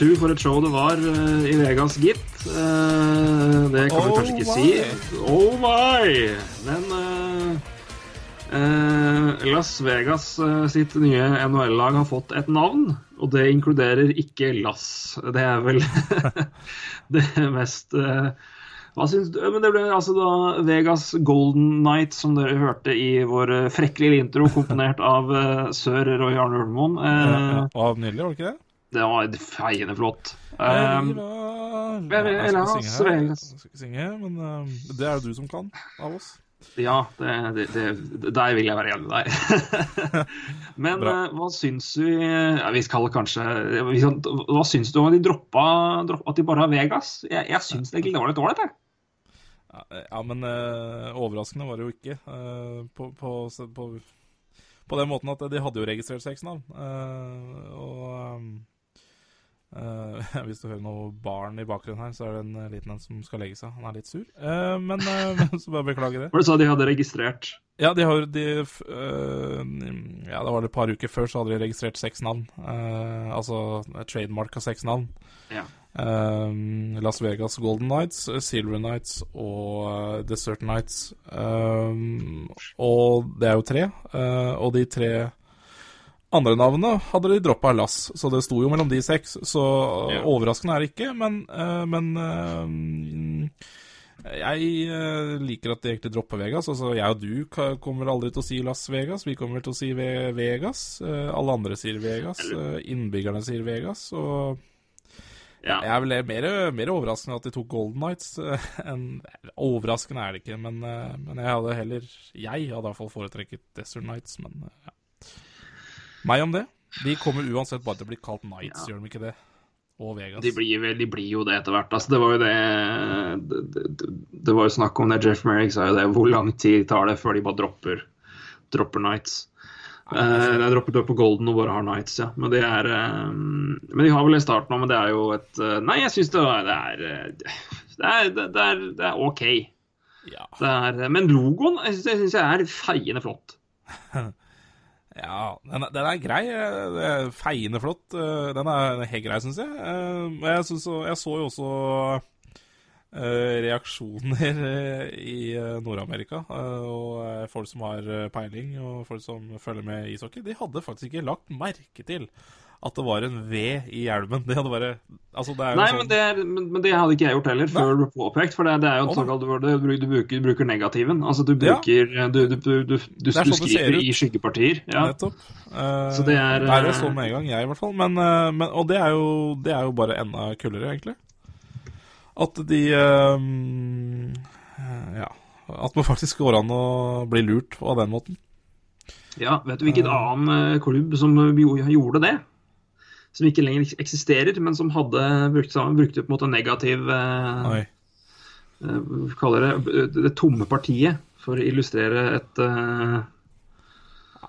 Huttetu for et show det var uh, i Vegas, gitt. Uh, det kan vi Oh kanskje ikke my. si. Oh my! Men eh, eh, Las Vegas sitt nye NHL-lag har fått et navn, og det inkluderer ikke Lass. Det er vel det mest hva syns du? Men det ble altså da Vegas Golden Night, som dere hørte i vår frekke lille intro, komponert av uh, sør Roy Arne Ulmoen. Uh, Ja, og nydelig, var det ikke det? Det var feiende flott. Um, Viva Viva Ja, jeg skal ikke synge. Skal ikke synge, men um, det er det du som kan, av oss. ja, det, det, det, der vil jeg være enig med deg. Men eh, hva syns vi ja, Vi skal kanskje Hva syns du om at de droppa, dropp- at de bare har Vegas? Jeg, jeg syns egentlig det var litt ålreit, jeg. Ja, men uh, overraskende var det jo ikke. Uh, på, på, på, på den måten at de hadde jo registrert seks navn. eh, og um, eh, hvis du hører noe barn i bakgrunnen her, så er det en eh, liten en som skal legge seg. Han er litt sur. uh, men uh, så bare beklager det. Det så de hadde registrert? Ja, de har de, Ja, det var et par uker før, så hadde de registrert seks navn. Altså trademark av seks navn. Ja. Las Vegas Golden Nights, Silver Nights og Desert Nights. Og det er jo tre. og de tre andre navnet hadde de droppa Lass, så det sto jo mellom de seks. Så Ja. overraskende er det ikke, men, eh, men eh, jeg eh, liker at de egentlig dropper Vegas. Altså, jeg og du kommer aldri til å si Las Vegas. Vi kommer til å si Ve Vegas. Alle andre sier Vegas. Innbyggerne sier Vegas. Og Ja. jeg er vel mer, mer overraskende at de tok Golden Nights enn Overraskende er det ikke, men, men jeg hadde heller Jeg hadde i hvert fall foretrekket Desert Nights, men ja. Meg om det. De kommer uansett bare til å bli kalt Nights, Ja. gjør de ikke det? Og Vegas. De blir, vel, de blir jo det etter hvert. Altså, det var jo det det, det det var jo snakk om det. Jeff Merrick sa jo det. Hvor lang tid tar det før de bare dropper, dropper Nights? Uh, de dropper, på Golden og bare har Nights, ja. Men det er eh, Men de har vel en start nå, men det er jo et uh, Nei, jeg syns det, det eh, det det, det er det er OK. Ja. Det er, men logoen jeg syns jeg, synes jeg er feiende flott. Ja, den, den er grei. er Feiende flott. eh, Den er helt grei, syns jeg. Eh, jeg, jeg så jo også eh, reaksjoner i Nord-Amerika. Og folk som har peiling, og folk som følger med ishockey, de hadde faktisk ikke lagt merke til at det var en V i hjelmen. Det hadde bare Altså, det Nei, sånn men det, er, men, men det hadde ikke jeg gjort heller, før det ble påpekt. For det, det er jo sånn at du, du, bruker, bruker negativen. Altså du Ja. bruker Du, du, du, du, du, sånn skriver i skyggepartier. Ja. Nettopp. Uh, Så det er, Nei, det eh, så med en gang, jeg i hvert fall. Men, uh, men, og det er, jo, det er jo bare enda kulere, egentlig. At de eh, Ja. At man faktisk går an å bli lurt på den måten. ja, vet du hvilken annen klubb som gjorde det? Som ikke lenger eksisterer, men som hadde brukt, brukte på en måte negativ eh, Oi. eh, kaller det det tomme partiet for å illustrere et eh,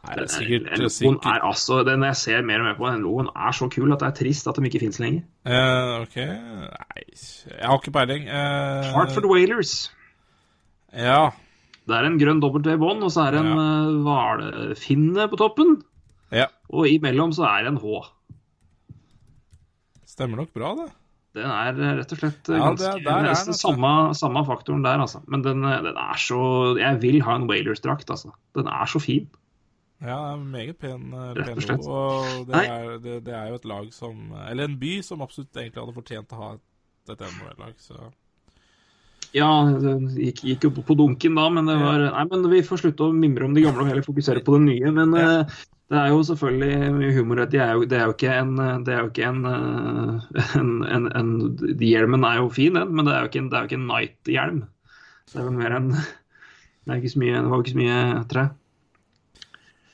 Nei, er sikkert, den logoen er altså, den jeg ser mer og mer på, den logoen er så kul at det er trist at de ikke fins lenger. Uh, OK. Nei, jeg har ikke peiling. Uh, Hartford Whalers. Ja. Det er en grønn W i bånd, og så er det en eh, hvalfinne på toppen. ja. Og imellom så er det en H. Stemmer nok bra, det. Den er eh, rett og slett eh, Ja, ganske det- er nesten altså. samme, samme faktoren der, altså. Men den, eh, den er så Jeg vil ha en Wailers-drakt, altså. Den er så fin. Ja, den er meget pen, Rett og slett. Og det er, det, det er jo et lag som Eller en by som absolutt egentlig hadde fortjent å ha et, et NHL-lag, så Ja, den gikk, gikk jo på dunken da, men det var Nei, men vi får slutte å mimre om de gamle og heller fokusere på det nye. Men Ja. Det er jo selvfølgelig mye humor det. Er jo, det er jo ikke en Det er jo ikke en, eh, en, en, Hjelmen er jo fin, den, men det er jo ikke en, det jo Night-hjelm. Det er vel mer en Det ikke mye, det var jo ikke så mye tre.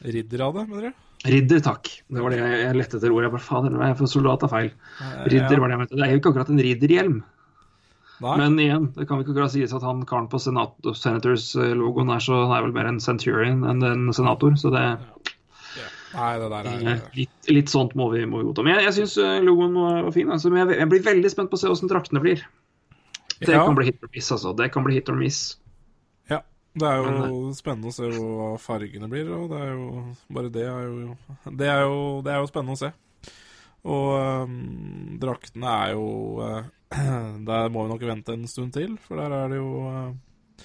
Ridder av det, mener du? Ridder, takk. Det var det jeg, jeg lette etter ordet. Jeg bare, fader, for soldat er feil. Eh, Ridder ja. var det jeg mente. Det er jo ikke akkurat en ridderhjelm. Nei. Men igjen, det kan vi ikke akkurat sies at han karen på Senat Senators-logoen er så han er vel mer en centurion enn en senator. Så det Nei, det der er eh, litt, litt sånt må vi, må vi godta. Men jeg, jeg syns logoen var, fin. Altså, men jeg, jeg blir veldig spent på å se åssen draktene blir. Det Ja. kan bli hit or miss, altså. Det kan bli hit or miss. Ja. Det er jo Men, spennende å se hva fargene blir, og det er jo Bare det er jo Det er jo, det er jo spennende å se. Og um, draktene er jo uh, Der må vi nok vente en stund til, for der er det jo uh,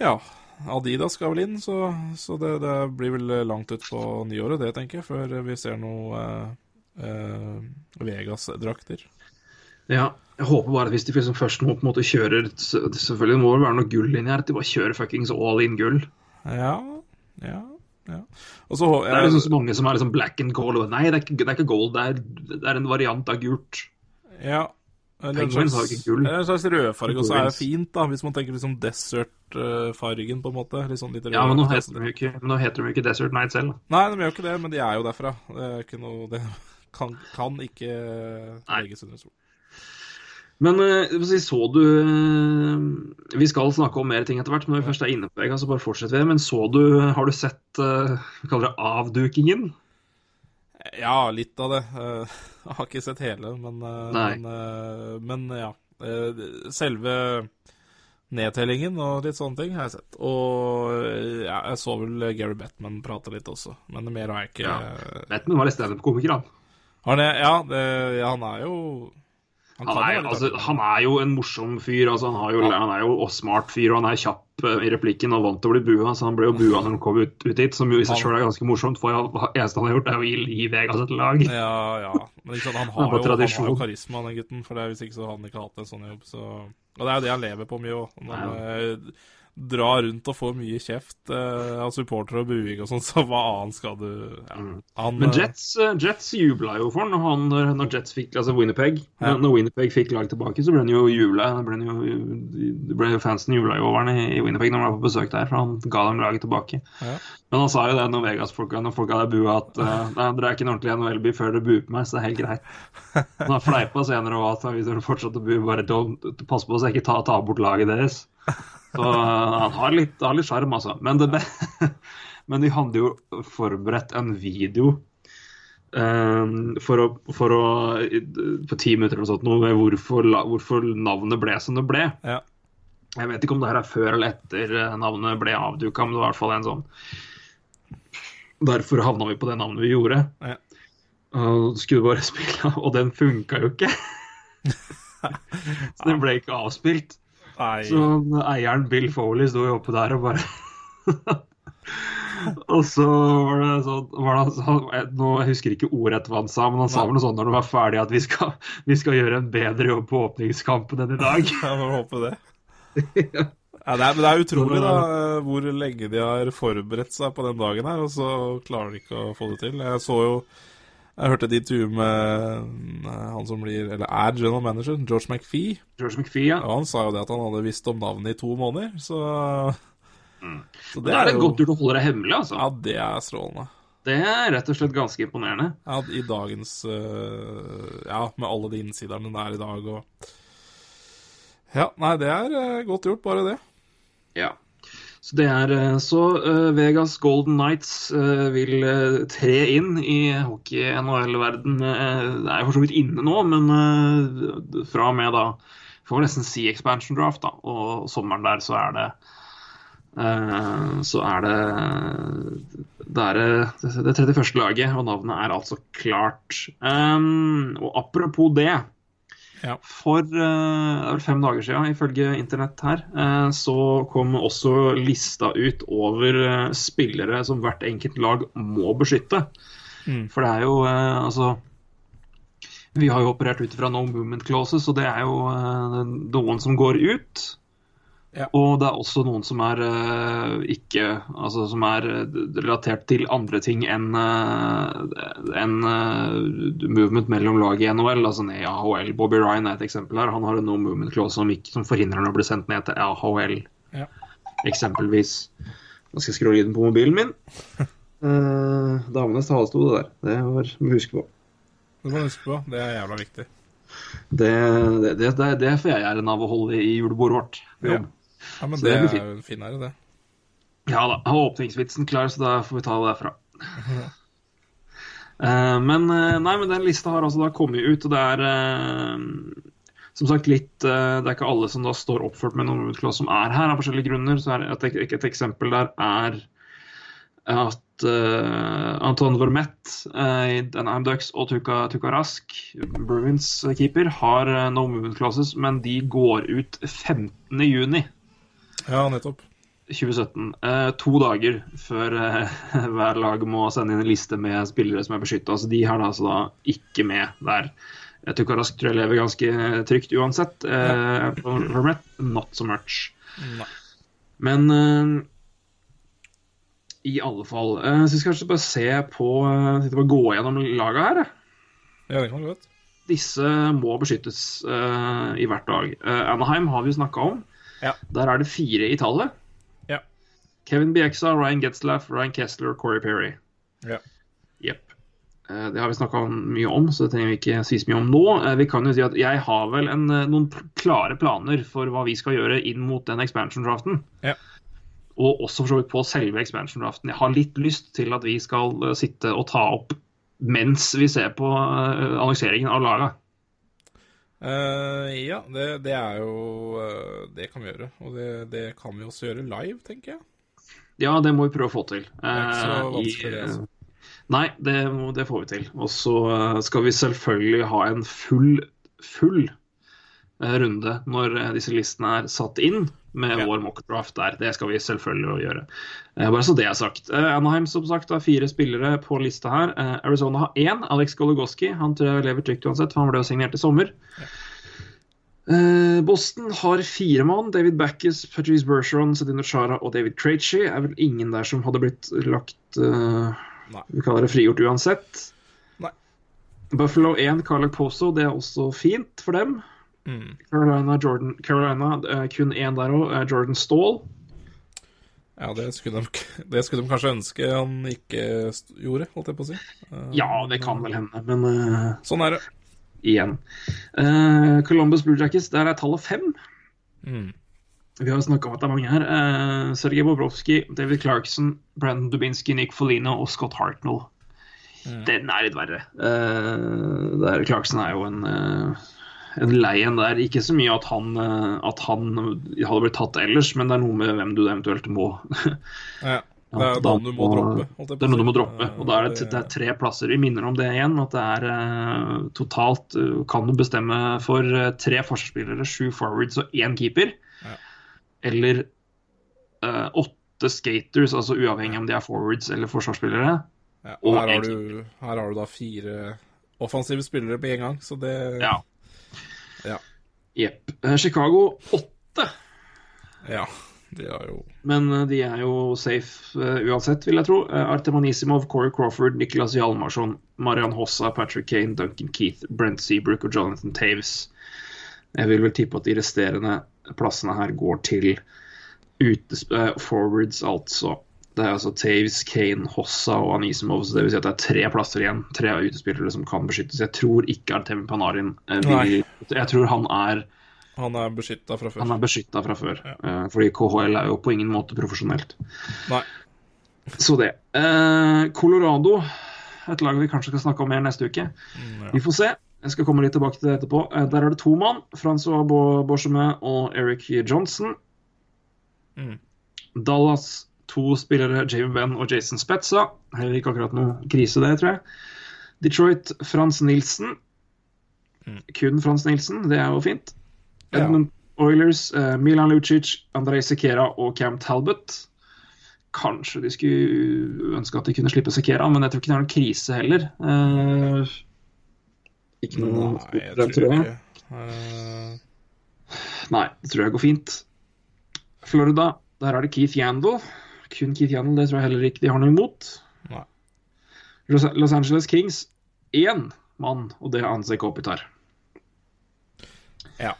Ja. Adidas skal vel inn, så, så det, det blir vel langt ut på nyåret, det, tenker jeg, før vi ser noe eh, eh, Vegas-drakter. Ja, jeg håper bare at hvis de liksom først må på en måte kjører Selvfølgelig må det være noe gull inni her. At de bare kjører fuckings all in gull. Ja, ja, ja. Også, jeg, Det er liksom så mange som er liksom black and gold. Nei, det er ikke, det er ikke gold. Det er, det er en variant av gult. Ja. Penguins har ikke gull. en slags rødfarge også er fint, da, hvis man tenker liksom desert-fargen, på en måte. Litt sånn litt rød. Ja, men nå heter de jo ikke, de ikke Desert Night selv. da. Nei, de gjør ikke det, men de er jo derfra. Det er ikke noe Det kan, kan ikke legges under sol. Men eh, så du eh, Vi skal snakke om mer ting etter hvert, men når vi først er inne på Vega, så bare fortsetter vi. Men så du Har du sett eh, Vi kaller det avdukingen? Ja, litt av det. Jeg har ikke sett hele, men, eh, men, eh, men ja. Eh, Selve nedtellingen og litt sånne ting har jeg sett. Og ja, jeg så vel Gary Bettman prate litt også, men mer har jeg ikke Ja. Batman var litt standup-komiker, han. Han? Ja, det, ja, han er jo Han han, er, altså, han er jo en morsom fyr. Altså, han, har jo, han er jo også smart fyr, og han er kjapp eh, i replikken og vant til å bli bua. Så han ble jo bua når han kom ut, ut hit, som jo i seg sjøl er ganske morsomt. For det eneste han har gjort, er å gi, Vegas et lag. Ja, ja. Men sant, han, har jo, han har jo karisma, den gutten. For det er hvis ikke så hadde han ikke hatt en sånn jobb. Så... Og det er jo det han lever på mye òg. Eh, rundt og få mye kjeft eh, av supportere og buing og sånn, så hva annet skal du ja. han, Men eh, Jets, eh, Jets jubla jo for når, han, når- Jets fikk altså Winnipeg. Ja. Når Winnipeg fikk lag tilbake, så ble han jo jubla. Fansen jubla jo over han i, i Winnipeg når han var på besøk der, for han ga dem laget tilbake. Ja. Men han sa jo det når Vegas-folka når folk hadde bua at uh, nei, dere er ikke en ordentlig NHL-by før dere buer på meg, så det er helt greit. Han har fleipa senere òg at hvis dere fortsetter å bue, bare pass på så jeg ikke tar ta bort laget deres. Så eh, han har litt har litt sjarm, altså. Men, det, men de hadde jo forberedt en video um, for å, for å på ti minutter eller noe sånt, hvorfor, hvorfor navnet ble som det ble. Ja. Jeg vet ikke om det her er før eller etter eh, navnet ble avduka, men det var i hvert fall en sånn Derfor havna vi på det navnet vi gjorde. Ja. Og skulle bare spille, og den funka jo ikke. Så den ble ikke avspilt. Nei, Så eieren Bill Foley sto jo oppe der og bare Og så var det sånn var det, sånn- jeg- nå, Jeg husker ikke ordrett hva han sa, men han sa vel noe sånn når det var ferdig at vi skal, vi skal gjøre en bedre jobb på åpningskampen enn i dag. ja, får håpe det. Ja, det er, det er utrolig da, eh, hvor lenge de har forberedt seg på den dagen her, og så klarer de ikke å få det til. Jeg så jo Jeg hørte et intervju med eh, han som blir, eller er general manager, George McPhee. George McPhee, ja. Og han sa jo det at han hadde visst om navnet i to måneder, så, så Det er det godt gjort å holde det hemmelig, altså. Ja, det er strålende. Det er rett og slett ganske imponerende. Ja, I dagens eh, Ja, med alle de innsiderne det er i dag og Ja, nei, det er eh, godt gjort, bare det. Ja. Så det er eh, Så eh, Vegas Golden Knights eh, vil tre inn i hockey-NHL-verden. det er for så vidt inne nå, men fra og med da Får vel nesten si expansion draft, da. Og sommeren der så er det så er det det er det, det 31. laget, og navnet er altså klart. Og apropos det Ja. For vel fem dager siden, ifølge internett her, uh, så kom også lista ut over uh, spillere som hvert enkelt lag må beskytte. Mm. For det er jo altså Vi har jo operert ut fra no movement clauses, og det er jo noen som går ut. Ja. Og det er også noen som er uh, ikke Altså som er eh, relatert til andre ting enn uh, en, uh, movement mellom lag i NHL, altså ned i AHL. Bobby Ryan er et eksempel her. Han har en no movement clause som, som forhindrer ham å bli sendt ned til AHL, Ja. eksempelvis. Nå skal jeg skru lyden på mobilen min. Uh, damenes talestol, det der. Det var, må huske på. Det må huske på. Det er jævla viktig. Det, det, det, det, det får jeg æren av å holde i julebordet vårt på jobb. Ja, men det det er jo en fin ære, det. Ja da, har åpningsvitsen klar, så da får vi ta det derfra. uh, men eh, nei, men den lista har altså da kommet ut, og det er uh, som sagt litt uh, Det er ikke alle som da står oppført med noen utklasse som er her av forskjellige grunner. så et, et, et eksempel der er at Anton Vermette i Denheim Ducks og Tuka, Tuka Rask, Bruins keeper, har no movement classes, men de går ut 15. Ja, nettopp. 2017. Eh, to dager før eh, hver lag må sende inn en liste med spillere som er beskytta. Altså, de har da, altså da ikke med der. Jeg tror jeg lever ganske trygt uansett. Eh, Vermette, not so much. Nei. Men eh, i alle fall eh, Så vi skal kanskje bare se på sitte og gå gjennom laget her. Ja, det kan godt. Disse må beskyttes uh, i hvert dag. Anaheim har vi snakka om. Ja. Der er det fire i tallet. Ja. Kevin Bieksa, Ryan Getzlaff, Ryan Kessler og Corey Perry. Ja. Jepp. Eh, Det har vi snakka mye om, så det trenger vi ikke si så mye om nå. Eh, Vi kan jo si at Jeg har vel en, eh, noen klare planer for hva vi skal gjøre inn mot den expansion-draften. Ja. Og også for så vidt på selve expansion-draften. Jeg har litt lyst til at vi skal sitte og ta opp mens vi ser på annonseringen av laga. Eh, ja, det, det er jo eh, Det kan vi gjøre. Og det, det kan vi også gjøre live, tenker jeg. Ja, det må vi prøve å få til. er ikke så Eh, vanskelig, det, altså. Nei, det, det får vi til. Og så skal vi selvfølgelig ha en full, full runde når disse listene er satt inn, med Ja. vår mockdraft der. Det skal vi selvfølgelig gjøre. Eh, Bare så det er sagt. Eh, Anaheim som sagt har fire spillere på lista her. Eh, Arizona har én, Alex Goligoski. Han tror jeg lever trygt uansett, for han ble jo signert i sommer. Eh, Boston har fire mann. David Backus, Patrice Bergeron, Sedino Chara og David Krejci. Er vel ingen der som hadde blitt lagt eh, Vi kaller det frigjort uansett. Nei. Buffalo 1, Carlac Poso. Det er også fint for dem. Mm. Carolina, Jordan, Carolina eh, kun én der òg. Jordan Stall. Ja, det skulle, de, det skulle de kanskje ønske han ikke gjorde, holdt jeg på å si. Eh, Ja, det kan vel hende, men eh, Sånn er det. igjen. Uh, Columbus Blue Jackets, der er tallet fem. Mm. Vi har snakka om at det er mange her. Uh, Sergej Bobrovskij, David Clarkson, Brandon Dubinsky, Nick Folino og Scott Hartnell. Den er litt verre. Uh, der Clarkson er jo en, uh, en lei en der. Ikke så mye at han, uh, at han hadde blitt tatt ellers, men det er noe med hvem du eventuelt må Ja. Det er da noen du må droppe. Det er noe du må droppe. Og da er det, det er tre plasser. Vi minner om det igjen, at det er eh, totalt eh, Kan du bestemme for eh, tre forsvarsspillere, sju forwards og én keeper. Ja. Eller uh, åtte skaters, altså uavhengig om de er forwards eller forsvarsspillere. Ja, Og her har, du, her har du da fire offensive spillere på én gang, så det Ja. Ja. Jepp. Eh, Chicago åtte. Ja, de er jo Men eh, de er jo safe uh, uansett, vil jeg tro. Uh, Artem Corey Crawford, Niklas Hjalmarsson, Marian Hossa, Patrick Kane, Duncan Keith, Brent Seabrook og Jonathan Taves. Jeg vil vel tippe at de resterende plassene her går til utesp uh, forwards, altså. Det er altså Taves, Kane, Hossa og Anisimov, så det vil si at det er tre plasser igjen. Tre utespillere som kan beskyttes. Jeg tror ikke Artem Panarin eh, vil Jeg tror han er Han er beskytta fra før. han er beskytta fra før. Ja. fordi KHL er jo på ingen måte profesjonelt. Nei. Så det. Eh, Colorado, et lag vi kanskje skal snakke om mer neste uke. Mm, ja. Vi får se. Jeg skal komme litt tilbake til det etterpå. Eh, der er det to mann. Francois Bo- Borchemé og Eric Johnson. Mm. Dallas to spillere, Jamie Benn og Jason Spetza. Heller ikke akkurat noe krise, det, tror jeg. Detroit, Frans Nilsen. Mm. Kun Frans Nilsen, det er jo fint. Ja. Edmund Oilers, eh, Milan Lucic, Andrej Sekera og Cam Talbot. Kanskje de skulle ønske at de kunne slippe Sekera, men jeg tror ikke det er noen krise heller. Eh, ikke noe Nei, jeg tror, tror ikke uh... Nei, det tror jeg går fint. Florida, der er det Keith Yandel. Kun Keith Yannel, det tror jeg heller ikke de har noe imot. Nei. Los Angeles Kings, én mann, og det er Anse Kopitar. Ja.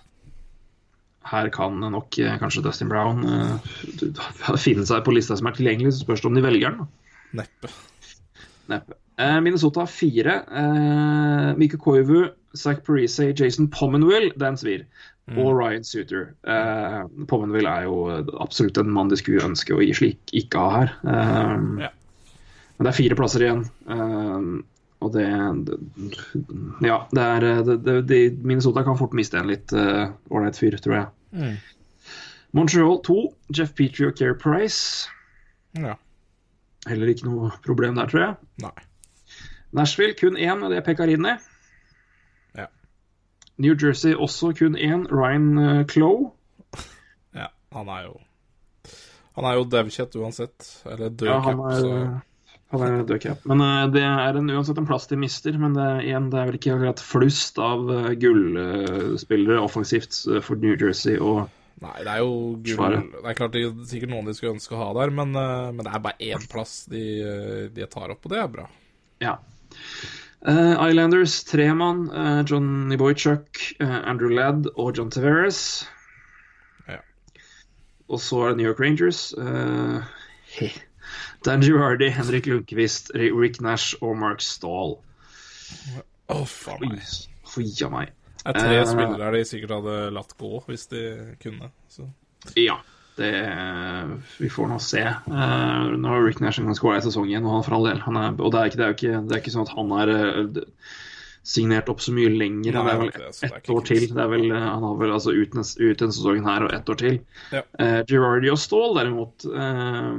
Her kan nok eh, kanskje Dustin Brown uh, finne seg på lista som er tilgjengelig, så spørs det om de velger den. Neppe. Neppe. Eh, Minnesota fire. Uh, Mika Koivu, Zach Parise, Jason Pommenwill, den svir. Mm. Og Ryan Suter. Uh, Pommenwill er jo absolutt en mann de skulle ønske å gi slik ikke ha her. Uh, Ja. Men det er fire plasser igjen. Uh, og det, Ja, det er det, det, Minnesota kan fort miste en litt eh, ålreit fyr, tror jeg. Mm. Montreal 2, Jeff Petrie og Care Price. Ja. Heller ikke noe problem der, tror jeg. Nei. Nashville kun én, og det er Pekarini. Ja. New Jersey også kun én, Ryan Cloe. Ja, han er jo Han er jo devkjett uansett. Eller dødcap, Ja, så han er dødcap. Men uh, det er en, uansett en plass de mister. Men det, er- igjen, det er vel ikke akkurat flust av uh, gullspillere offensivt eh, for New Jersey. Og Nei, det er jo gull Det er klart det er sikkert noen de skulle ønske å ha der, men, eh, men det er bare én plass de, eh, de tar opp, og det er bra. ja. Eh, Islanders tre mann. eh, Johnny Boychuk, eh, Andrew Ladd og John Taveras. Ja. Og så er det New York Rangers. Uh, Dan Girardi, Henrik Lundqvist, Rick Nash og Mark Stahl. Å, faen meg. Fy meg. Det er tre spillere de sikkert hadde latt gå hvis de kunne. Så. Ja, det Vi får nå se. Uh, nå har Rick Nash en ganske ålreit sesong igjen, og han for all del. Han er, og det er, ikke, det, er ikke, det er ikke sånn at han er eh, signert opp så mye lenger. Nei, det er vel ett ikke år til. Det er vel, eh, han har vel altså ut, ut denne sesongen her og ett år til. Ja. Uh, Girardi og Ståhl, derimot, uh,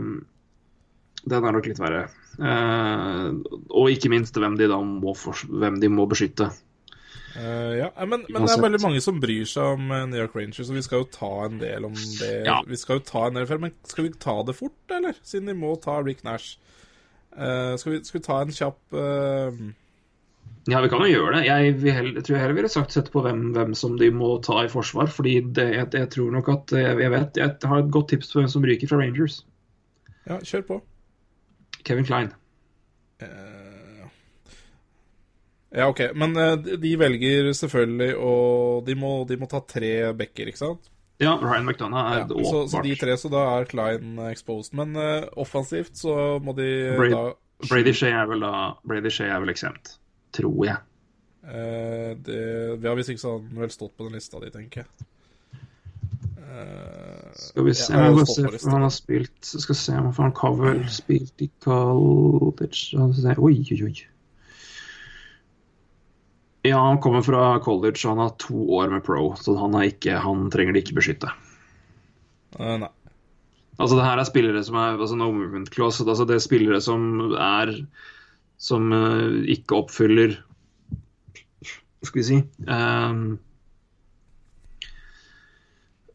den er nok litt verre. Og ikke minst hvem de da må, for, hvem de må beskytte. Eh, ja, eh, men, men det er veldig mange som bryr seg om eh, New York Rangers, og vi skal jo ta en del om det. Ja. Vi skal jo ta en del før, Men skal vi ta det fort, eller? Siden vi må ta Rick Nash. Uh, skal, vi, skal vi ta en kjapp uh... Ja, vi kan jo gjøre det. Jeg, heller, jeg tror jeg heller ville sagt sett på hvem, hvem som de må ta i forsvar. Fordi det, jeg, jeg tror nok at jeg, jeg vet Jeg har et godt tips på hvem som ryker fra Rangers. Ja, kjør på. Kevin Klein. Eh, ja, OK. Men eh, de- de velger selvfølgelig å de må, de må ta tre backer, ikke sant? Ja, Ryan McDonough er Ja, så, så de tre, så da er Klein exposed. Men uh, offensivt så må de Brady- da Brady Shea er vel da Brady Shea er vel eksemt. Tror jeg. Uh, det, ja, Hvis ikke så hadde han vel stått på den lista di, tenker jeg. Uh, Skal vi se ja, jeg må se, for Han har spilt Skal se om han cover spilt i college. Oi, oi, oi. Ja, han kommer fra college, og han har to år med pro, så han, ikke, han trenger de ikke beskytte. Uh, nei. Altså det her er spillere som er altså no movement clause. Altså det er spillere som er Som uh, ikke oppfyller Skal vi si um,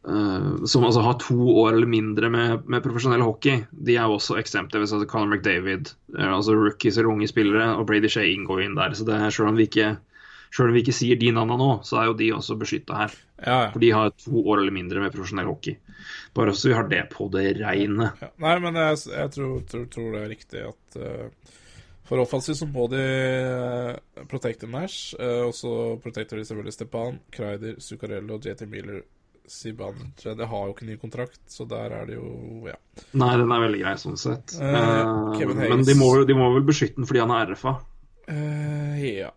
uh, Som altså har to år eller mindre med, med profesjonell hockey. De er jo også eksempler. Altså, Conor McDavid, altså rookies eller unge spillere, og Brady Shea inngår inn der. Så det er, selv om vi ikke selv om vi ikke sier de navnene nå, så er jo de også beskytta her. Ja, ja. For de har to år eller mindre med profesjonell hockey. Bare så vi har det på det reine. Ja. Nei, men jeg, jeg tror, tror, tror det er riktig at uh, for offensivt så må de uh, protecte Nash, uh, og så protecter de selvfølgelig Stepan, Kreider, Zuccarello, JT Miller, Sibanje. Det har jo ikke ny kontrakt, så der er det jo Ja. Nei, den er veldig grei sånn sett. Eh, Eh, men de må, de må vel beskytte den fordi han er RFA. Uh, ja.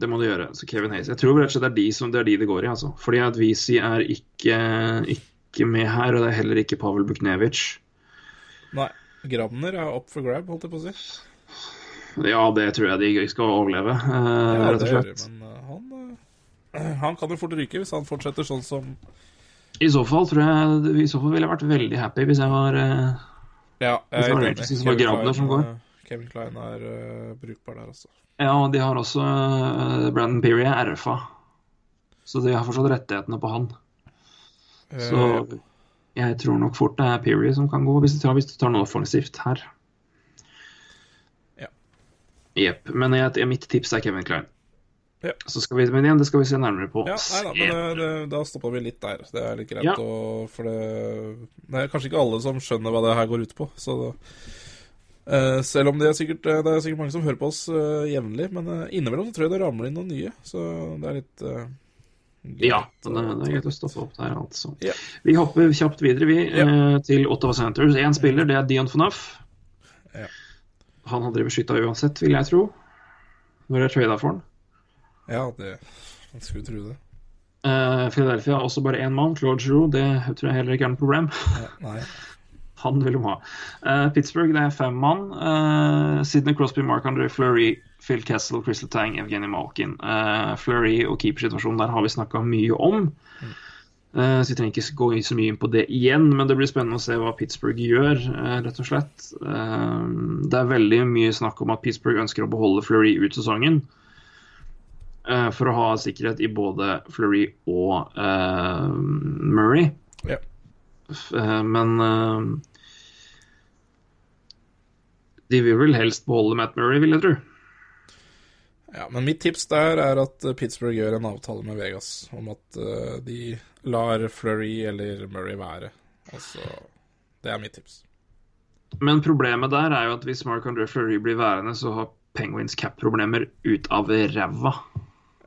Det må de gjøre. Så Kevin Hayes. Jeg tror rett og slett det er de som det er de det går i, altså. Fordi at Visi er ikke, ikke med her, og det er heller ikke Pavel Buknevic. Nei. Grabner er up for grab, holdt jeg på å si. Ja, det tror jeg de skal overleve, eh, Ja, rett og slett. Det, men eh, han, eh, han kan jo fort ryke hvis han fortsetter sånn som I så fall tror jeg I så fall ville jeg vært veldig happy hvis jeg var eh, Ja, Hvis det var Rangers Kevin Grabner som går. eh, Kevin Klein er uh, brukbar der, altså. Ja, og de har også eh, Brandon Peary er RFA. Så de har fortsatt rettighetene på han. Så Eh, jeg tror nok fort det er Peary som kan gå, hvis du tar, hvis du tar noe offensivt her. Ja. Jepp. Men jeg, mitt tips er Kevin Klein. Ja. Så skal vi, men igjen, det skal vi se nærmere på. Ja, nei da, men det, det, da stopper vi litt der. Det er litt greit Ja. å For det, det er kanskje ikke alle som skjønner hva det her går ut på. Så det, eh, selv om det er, sikkert, eh, det er sikkert mange som hører på oss uh, jevnlig, men innimellom så tror jeg det ramler inn noen nye. Så det er litt eh. Ja, det, er greit å stoppe opp der, altså. Ja. Vi hopper kjapt videre, vi, eh, til Ottawa Centres. Én spiller, det er Dion Phaneuf. Ja. Han hadde de beskytta uansett, vil jeg tro. Når jeg trada for han. Ja, det jeg skulle tro det. Uh, Philadelphia har også bare én mann, Claude Giroux. Det tror jeg heller ikke er noe problem. Nei. Han vil de ha. Uh, Pittsburgh det er fem mann. Uh, Sidney Crosby, Mark André Fleury, Phil Kessel, Crystal Tang, Evgeny Malkin. Uh, Fleury og keepersituasjonen der har vi snakka mye om. Uh, så jeg trenger ikke gå så mye inn på det igjen, men det blir spennende å se hva Pittsburgh gjør, uh, rett og slett. Uh, det er veldig mye snakk om at Pittsburgh ønsker å beholde Fleury ut sesongen. for å ha sikkerhet i både Fleury og Murray. Ja. Men de vil vel helst beholde Matt Murray, vil jeg tro. Ja, men mitt tips der er at eh, Pittsburgh gjør en avtale med Vegas om at uh, de lar Flurry eller Murray være. Altså, det er mitt tips. Men problemet der er jo at hvis Mark André Fleury blir værende, så har Penguins cap-problemer ut av ræva.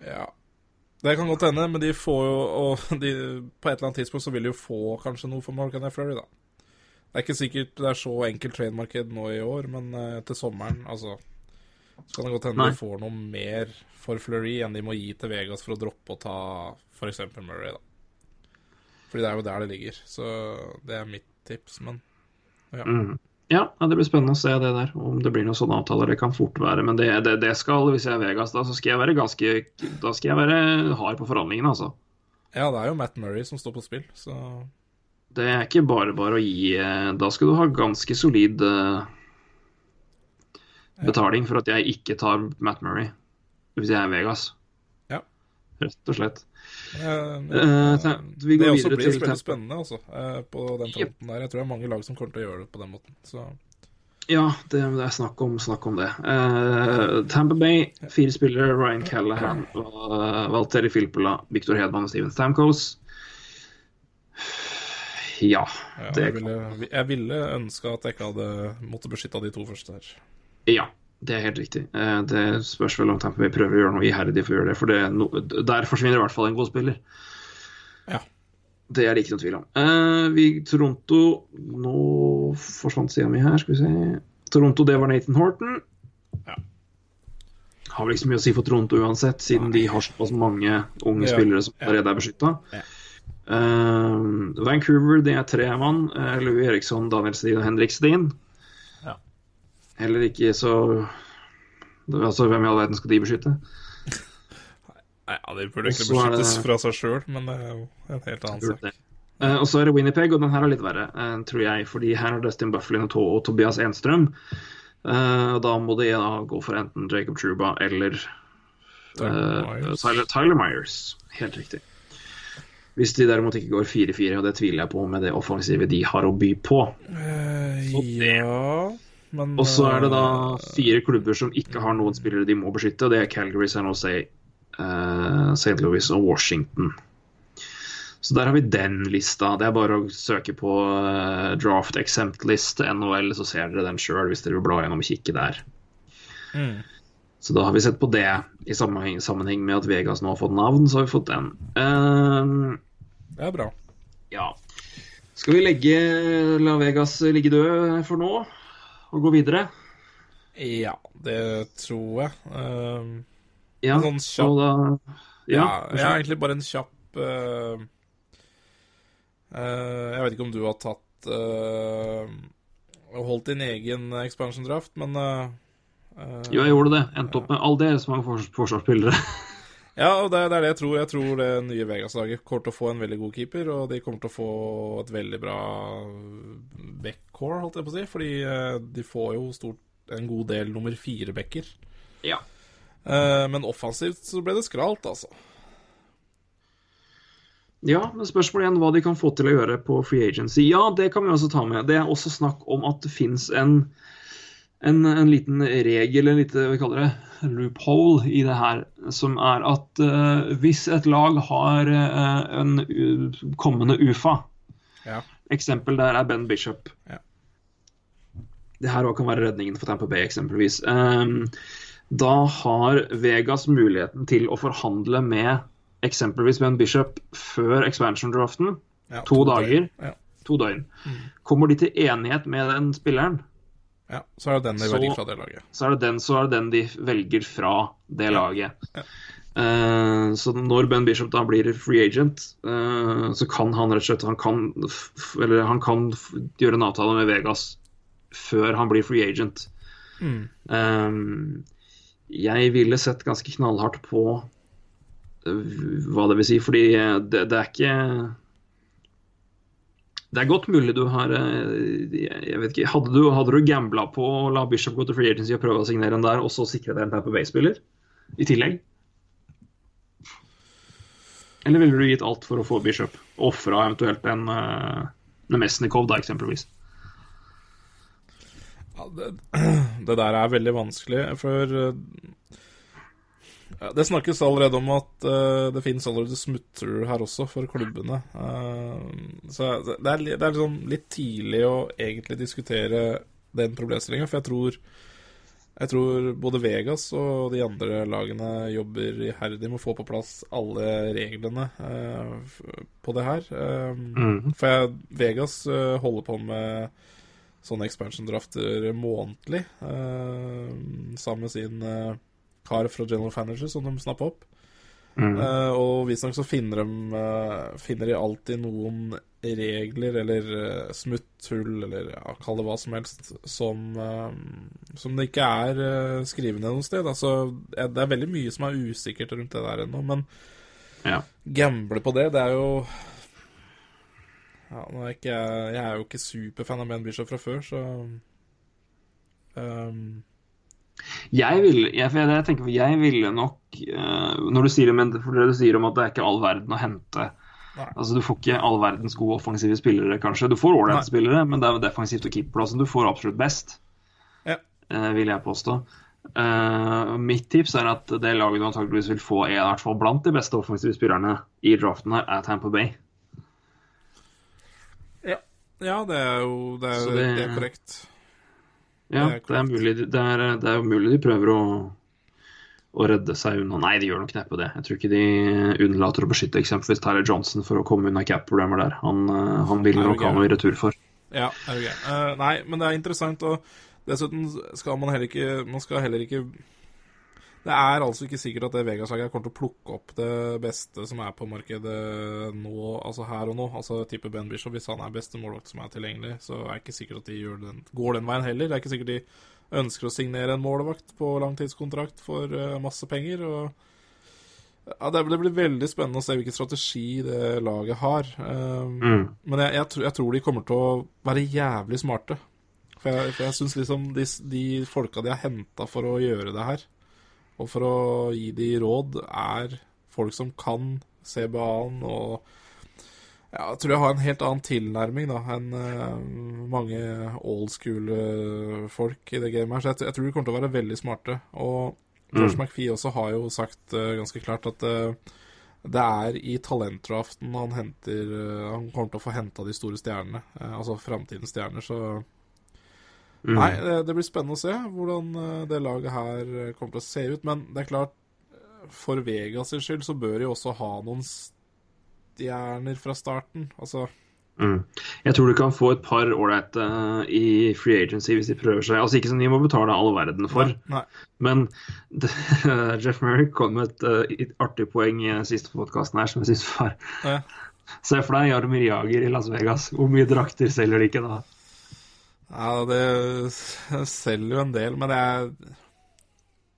Ja. Det kan godt hende, men de får jo og de, På et eller annet tidspunkt så vil de jo få kanskje noe for Mark André Flurry, da. Det er ikke sikkert det er så enkelt trademarked nå i år, men uh, til sommeren, altså Så kan det godt hende de får noe mer for Flurry enn de må gi til Vegas for å droppe å ta f.eks. Murray, da. Fordi det er jo der det ligger. Så det er mitt tips, men ja. Mm. Ja, ja, det blir spennende å se det der, om det blir noen sånne avtaler. Det kan fort være. Men det, det, det skal, hvis jeg er Vegas, da, så skal jeg være ganske Da skal jeg være hard på forhandlingene, altså. ja, det er jo Matt Murray som står på spill, så Det er ikke bare bare å gi eh, Da skal du ha ganske solid eh, betaling for at jeg ikke tar Matt Murray hvis jeg er Vegas. Ja. Rett og slett. Uh, vi går det også blir veldig spennende, altså, på den fronten der. Jeg tror det er mange lag som kommer til å gjøre det på den måten. Så Ja, det, det er snakk om, snakk om det. Tampa Bay, fire spillere. Ryan Callahan, Valteri Filppula, Victor Hedman og Steven Stamkos. Ja, ja, det jeg, ville, jeg ville ønske at jeg ikke hadde måttet beskytte de to første her. Ja, det er helt riktig. Eh, Det spørs vel om Tampa Bay prøver å gjøre noe iherdig for å gjøre det. For det, no, der forsvinner i hvert fall en god spiller. Ja. Det er det ikke noe tvil om. Eh, vi, Toronto Nå forsvant sida mi her, skal vi se. Toronto, det var Nathan Horton. Ja. Har vel ikke så mye å si for Toronto uansett, siden de har såpass mange unge Ja. spillere som allerede er beskytta. Ja. Vancouver, det er tre mann. Uh, Louis Eriksson, Daniel Steen og Henrik Steen. Ja. Heller ikke så Altså, hvem i all verden skal de beskytte? Nei, ja, De burde ikke beskyttes det- fra seg sjøl, men det er jo en helt annen sak. Uh, og så er det Winnipeg, og den her er litt verre, uh, tror jeg. Fordi her er Dustin Bufflin og, to og Tobias Enstrøm. Uh, da må de da gå for enten Jacob Truba eller Tyler Myers. Tyler, Tyler Myers. Helt riktig. Hvis de derimot ikke går 4-4, og det tviler jeg på med det offensivet de har å by på. Så ja Men Og så er det da eh, fire klubber som ikke har noen spillere de må beskytte, og det er Calgary, San Jose, uh, St. Louis og Washington. Så der har vi den lista. Det er bare å søke på uh, draft exempt list NHL, så ser dere den sjøl hvis dere vil bla gjennom og kikke der. mm. Så da har vi sett på det i sammenheng, sammenheng med at Vegas nå har fått navn, så har vi fått den. Uh, Det er bra. ja. Skal vi legge La Vegas ligge død for nå og gå videre? Ja, det tror jeg. Uh, Ja, Sånn kjapp- da ja, Ja, jeg har egentlig bare en kjapp uh, eh, Jeg vet ikke om du har tatt uh, Holdt din egen expansion draft, men eh, eh, Jo, jeg gjorde det. Endte opp med aldeles mange fors forsvarsspillere. Ja, og det, det er det jeg tror. Jeg tror det nye Vegas-laget kommer til å få en veldig god keeper, og de kommer til å få et veldig bra backcore, holdt jeg på å si. Fordi eh, de får jo stort en god del nummer fire-backer. ja. Eh, men offensivt så ble det skralt, altså. ja, men spørsmålet igjen hva de kan få til å gjøre på free agency. Ja, det kan vi også ta med. Det er også snakk om at det fins en, en, en liten regel, en lite vi kaller det, loophole i det her, som er at uh, hvis et lag har uh, en kommende UFA Ja. Eksempel der er Ben Bishop. Ja. Det her også kan være redningen for Tampa Bay, eksempelvis. Um, da har Vegas muligheten til å forhandle med eksempelvis Ben Bishop før expansion-draften. Ja, To dager. Ja. To døgn. Kommer de til enighet med den spilleren, ja, så er det den de Så- velger fra det laget. så er det den, så er det den de velger fra det laget. Ja. Uh, så når Ben Bishop da blir free agent, uh, så kan han rett og slett han kan, eller han kan gjøre en avtale med Vegas før han blir free agent. Eh, jeg ville sett ganske knallhardt på hva det vil si, fordi det, det er ikke det er godt mulig du har eh, Jeg vet ikke, Hadde du, hadde du gambla på å la Bishop gå til free agency og prøve å signere en der, og så sikre deg en Tamper Bay-spiller i tillegg? Eller ville du gitt alt for å få Bishop? Ofra eventuelt en uh, Nemesnikov, da, eksempelvis. Ja, det, det der er veldig vanskelig, for eh, ja, Det snakkes allerede om at uh, det finnes allerede smutter her også for klubbene. Uh, så det er, det er liksom litt tidlig å egentlig diskutere den problemstillinga, for jeg tror jeg tror både Vegas og de andre lagene jobber iherdig med å få på plass alle reglene uh, på det her. Mhm. For jeg, Vegas holder på med sånne expansion-drafter månedlig, sammen med sin kar fra General Fanager som de snapper opp. Mm. Uh, og visstnok så finner de, uh, finner de alltid noen regler eller uh, smutthull, eller ja, kall det hva som helst, som, uh, som det ikke er uh, skrevet ned noe sted. Altså, det er veldig mye som er usikkert rundt det der ennå, men Ja. gamble på det, det er jo ja, nå er ikke jeg, jeg er jo ikke superfan av Ben Bishop fra før, så ehm, Jeg vil, jeg, jeg, tenker, jeg ville nok eh, Når du sier, det, men du sier om at det er ikke all verden å hente. Altså Du får ikke all verdens gode offensive spillere, kanskje. Du får ålreite spillere, men det er defensivt og keeperplassen du får absolutt best, Ja. eh, vil jeg påstå. Uh, mitt tips er at det laget du antakeligvis vil få, er i hvert fall blant de beste offensive spillerne i draften her, er Tamper Bay. Ja, det er jo det er, det- det er korrekt. Ja, Det er mulig, det, er, det er mulig de prøver å, å redde seg unna. Nei, de gjør nok neppe det. Jeg tror ikke de unnlater å beskytte eksempelvis Tyler Johnson for å komme unna cap-problemer der. Han, eh, han vil nok ha noe i retur for. Ja, er det gøy. Uh, nei, men det er interessant, og dessuten skal man heller ikke Man skal heller ikke Det er altså ikke sikkert at det Vegas-laget kommer til å plukke opp det beste som er på markedet nå, altså her og nå. Altså type Ben Bishop, hvis han er beste målvakt som er tilgjengelig, så er det ikke sikkert at de den, går den veien heller. Det er ikke sikkert de ønsker å signere en målvakt på langtidskontrakt for eh, masse penger. og ja, det blir veldig spennende å se hvilken strategi det laget har. Um, Mm. Men jeg, jeg, tror- jeg tror de kommer til å være jævlig smarte. For jeg, for jeg syns liksom de, de folka de har henta for å gjøre det her, og for å gi de råd, er folk som kan CBA-en og ja, jeg tror jeg har en helt annen tilnærming da enn uh, mange old school-folk i det gamet her. Så jeg, jeg tror de kommer til å være veldig smarte. Og George McPhee også har jo sagt uh, ganske klart at uh, det er i talentdraften han henter Han kommer til å få henta de store stjernene. altså framtidens stjerner. Så Mm. Nei, det, det blir spennende å se hvordan eh, det laget her eh, kommer til å se ut. Men det er klart, eh, for Vegas sin skyld så bør de også ha noen stjerner fra starten. Altså Mm. Jeg tror du kan få et par ålreite eh, i free agency hvis de prøver seg. Altså Ikke som de må betale all verden for, Nei. men det, Jeff Murray kom med et eh, artig poeng i siste podkasten her som jeg syns var Ja. Se for deg Jaromir Jager i Las Vegas. Hvor mye drakter selger de ikke da? Ja, det selger jo en del, men det er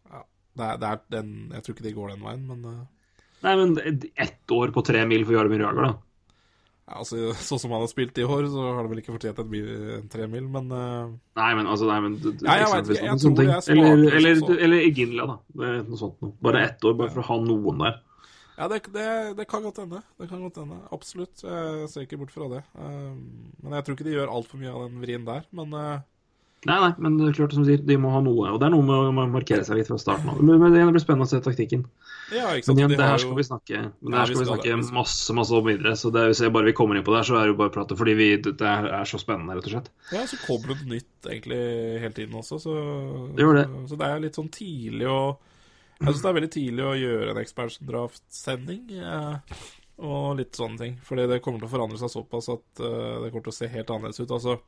ja, det er, det er den, Jeg tror ikke de går den veien, men uh... Nei, men ett år på tre mil for Jaromir Jager, da. ja, altså, Sånn som han har spilt i år, så har det vel ikke fortjent mil, en tre mil, men uh... Nei, men altså nei, men, du- Ja, jeg vet ikke, jeg tror det er smartere Eller, eller, som så. eller Iginla, da. Det Noe sånt noe. Bare ett år, bare for å ha noen der. Ja, det, det, det kan godt hende. Det kan godt hende. Absolutt. Jeg ser ikke bort fra det. Eh, Men jeg tror ikke de gjør altfor mye av den vrien der. Men eh, Nei, nei, men det er klart som du sier, de må ha noe. Og det er noe med å markere seg litt fra starten av. Men det blir spennende å se taktikken. ja, ikke sant. Men igjen, De det her skal vi snakke men det her skal vi snakke masse masse om videre. Så det hvis jeg bare vi kommer inn på det her, så er det jo bare å prate. Fordi vi, det er, så spennende, rett og slett. Ja, så kommer det nytt egentlig hele tiden også, så det. Så, så det er litt sånn tidlig å Jeg syns det er veldig tidlig å gjøre en expansion draft-sending. eh, og litt sånne ting. Fordi det kommer til å forandre seg såpass at eh, det kommer til å se helt annerledes ut. Altså,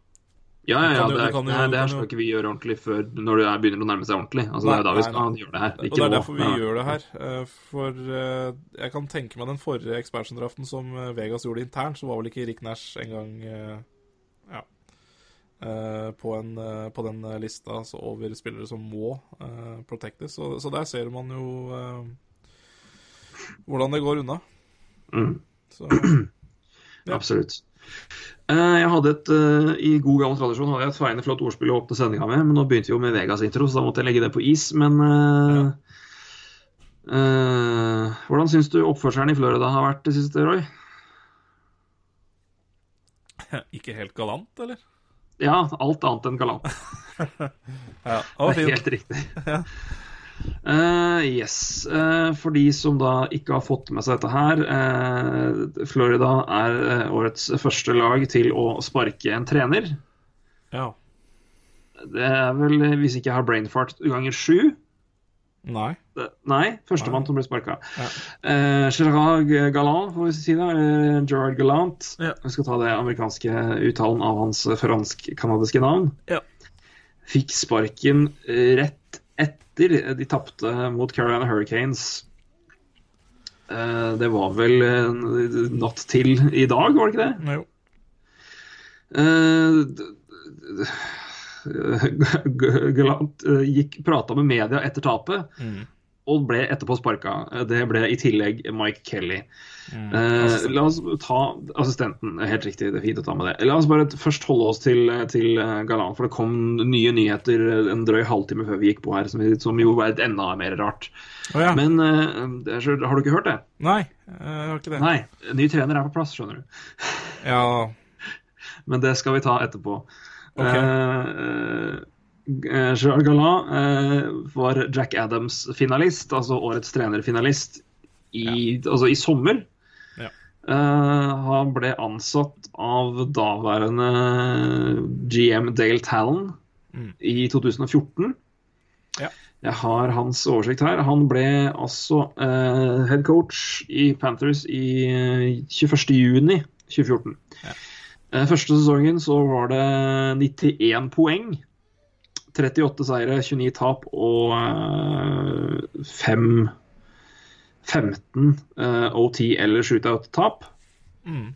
Ja, ja, ja. jo- Det, er, jo- det, her- det her jo- skal ikke vi gjøre ordentlig før når det er, begynner å nærme seg ordentlig. Altså, det er er da vi skal nei. gjøre det her. Og det er derfor vi Ja. gjør det her. eh, For eh, jeg kan tenke meg den forrige expansion-draften som eh, Vegas gjorde internt, så var vel ikke Rick Nash engang på, en, eh, på den eh, lista altså over spillere som må uh, protectes. Så, så der ser man jo eh, hvordan det går unna. Mm. Så Ja. Absolutt. Eh, Jeg hadde et, eh, I god gammel tradisjon hadde jeg et feiende flott ordspill å åpne sendinga med, men nå begynte vi jo med Vegas-intro, så da måtte jeg legge det på is. Men ja. uh, hvordan syns du oppførselen i Florida har vært det siste, Roy? ikke helt galant, eller? Ja, alt annet enn galant. Ja, det er helt riktig. Uh, yes. Uh, for de som da ikke har fått med seg dette her. Uh, Florida er årets første lag til å sparke en trener. Ja. Det er vel, hvis ikke jeg har brainfart, ganger sju. Nei. Nei, førstemann som ble sparka. Ja. Uh, Gerard Gallant, får vi si det. Uh, Gerard Gallant. Ja. Vi skal ta det amerikanske uttalen av hans fransk-canadiske navn. Ja. Fikk sparken rett etter de tapte mot Carolina Hurricanes. Uh, det var vel natt til i dag, var det ikke det? Jo. Eh, d- d- G- Gallant eh, gikk prata med media etter tapet, Mm. og ble etterpå sparka. Eh, Det ble i tillegg Mike Kelly. Mm. Eh, la oss ta assistenten. Helt riktig, det er fint å ta med det. La oss bare først holde oss til, til eh, for det kom nye nyheter eh, en drøy halvtime før vi gikk på her, som, som jo var enda mer rart. Oh, ja. Men eh, har du ikke hørt det? Nei, jeg har ikke det. Nei. Ny trener er på plass, skjønner du. Ja, Men det skal vi ta etterpå. Ok. Eh, eh, Gerard Gallant eh, var Jack Adams-finalist, altså årets trenerfinalist, i, altså i sommer. Ja. Han ble ansatt av daværende GM Dale Talon Mm. i 2014. Ja. Jeg har hans oversikt her. Han ble altså eh, head coach i Panthers i eh, 21.6.2014. Ja. Eh, Første sesongen så var det 91 poeng. 38 seire, 29 tap og eh, 5 15 eh, OT eller shootout-tap. Mm.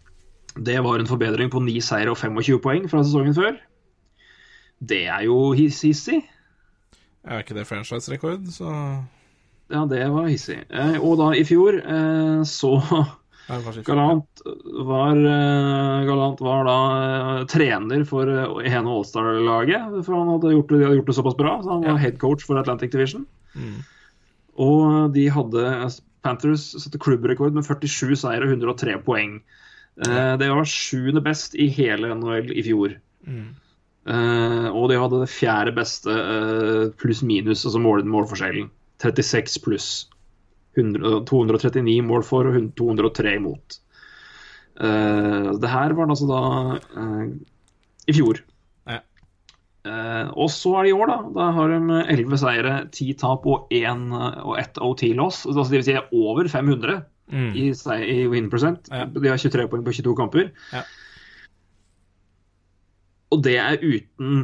Det var en forbedring på 9 seire og 25 poeng fra sesongen før. Det er jo hiss- hissig. er ikke det franchise-rekord, så Ja, det var hissig. Eh, og da i fjor eh, så Galant var, eh, Galant var da eh, trener for eh, ene Allstar-laget. For han hadde gjort, det- de hadde gjort det såpass bra. Så han var Ja. head coach for Atlantic Division. Mm. Og de hadde Panthers satte klubbrekord med 47 seier og 103 poeng. Eh, det var sjuende best i hele NHL i fjor. Mm. Uh, og de hadde det fjerde beste uh, pluss-minus, altså mål, målforskjellen. 36 pluss. 100 239 mål for og 203 imot. Uh, det her var det altså da uh, i fjor. Ja. Uh, og så er det i år, da. Da har de 11 seire, 10 tap og, 1, og ett OT-loss. Altså, det vil si over 500 Mm. i, i win percent. Ja. De har 23 poeng på 22 kamper. Ja. Og det er uten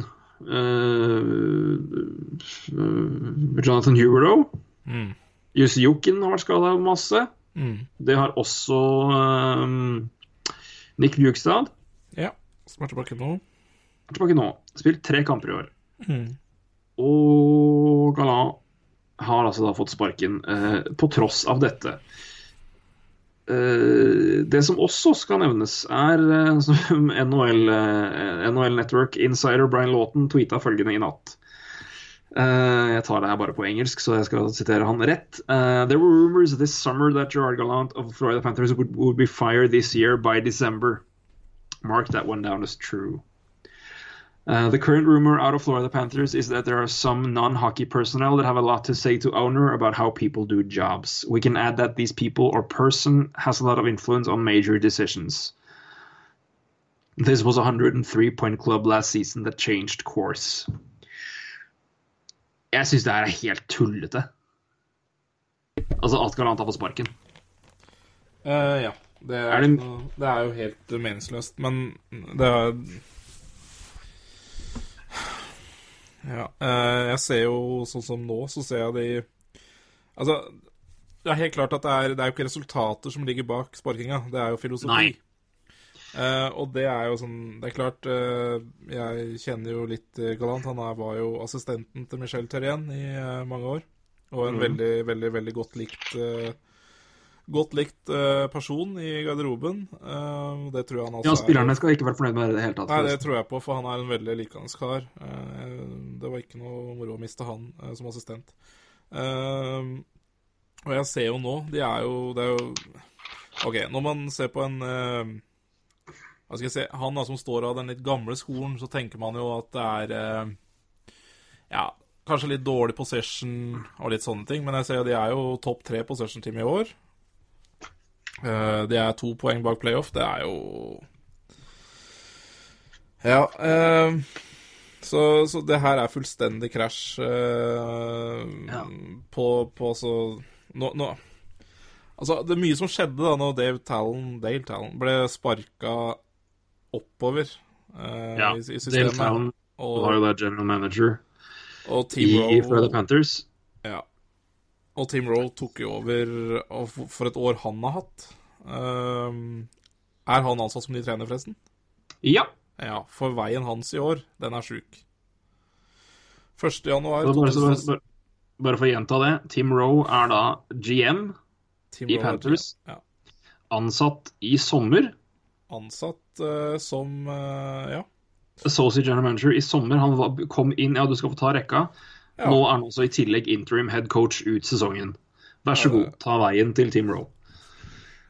Jonathan Huberow. Mm. Jussi har vært skada masse. Mm. Det har også um, Nick Bjugstad. Ja. Som er tilbake nå. Er tilbake nå. Spilt tre kamper i år. Mm. Og Galan har altså da fått sparken eh, på tross av dette. Eh, det som også skal nevnes, er eh, som NHL, eh, NHL Network insider Brian Lawton tweeta følgende i natt. Eh, jeg tar det her bare på engelsk, så jeg skal sitere han rett. Eh, There were rumors this summer that Gerard Gallant of Florida Panthers would, would be fired this year by December. Mark that one down as true. Uh, the current rumor out of Florida Panthers is that there are some non hockey personnel that have a lot to say to owner about how people do jobs. We can add that these people or person has a lot of influence on major decisions. This was a 103 point club last season that changed course. Jeg syns det her er helt tullete. Altså at Galant har fått sparken. Uh, ja. Det er, Er det- det er jo helt meningsløst, men det er Ja, Uh, jeg ser jo sånn som nå, så ser jeg de Altså, det er helt klart at det er, det er jo ikke resultater som ligger bak sparkinga, det er jo filosofi. Nei. Eh, og det er jo sånn Det er klart, uh, jeg kjenner jo litt eh, Galant. Han er, var jo assistenten til Michel Terrien i uh, mange år. Og en veldig, veldig, veldig godt likt Godt likt person i garderoben. Eh, det tror jeg han altså Ja, er- Spillerne skal ikke være fornøyd med det i det hele tatt. Nei, det tror jeg på, for han er en veldig likende kar. Eh, Det var ikke noe moro å miste han som assistent. Og jeg ser jo nå De er jo Det er jo OK, når man ser på en si Han da som står av den litt gamle skolen, så tenker man jo at det er eh, Ja, kanskje litt dårlig possession og litt sånne ting, men jeg ser jo de er jo topp tre possession-team i år. Eh, De er to poeng bak playoff. Det er jo Ja. eh, så, så det her er fullstendig krasj eh, Ja. på, på så nå, nå Altså, det er mye som skjedde da når Dave Tallon, Dale Tallon ble sparka oppover uh, Ja, i, i Dale. Town og, var jo da general manager i Team Rowe Panthers. ja. Og Team Roll tok jo over for- for et år han har hatt. Ehm, er han ansatt som ny trener, forresten? Ja. Ja, for veien hans i år, den er sjuk. 1. januar Bare, bare, bare, bare for å gjenta det. Tim Rowe er da GM Team i er Panthers. Ja. ansatt i sommer. Ansatt eh, som uh, Ja. Associate General Manager i sommer. Han var, kom inn Ja, du skal få ta rekka. Ja. Nå er han også i tillegg interim head coach ut sesongen. Vær så Ja, god, ta veien til Team Row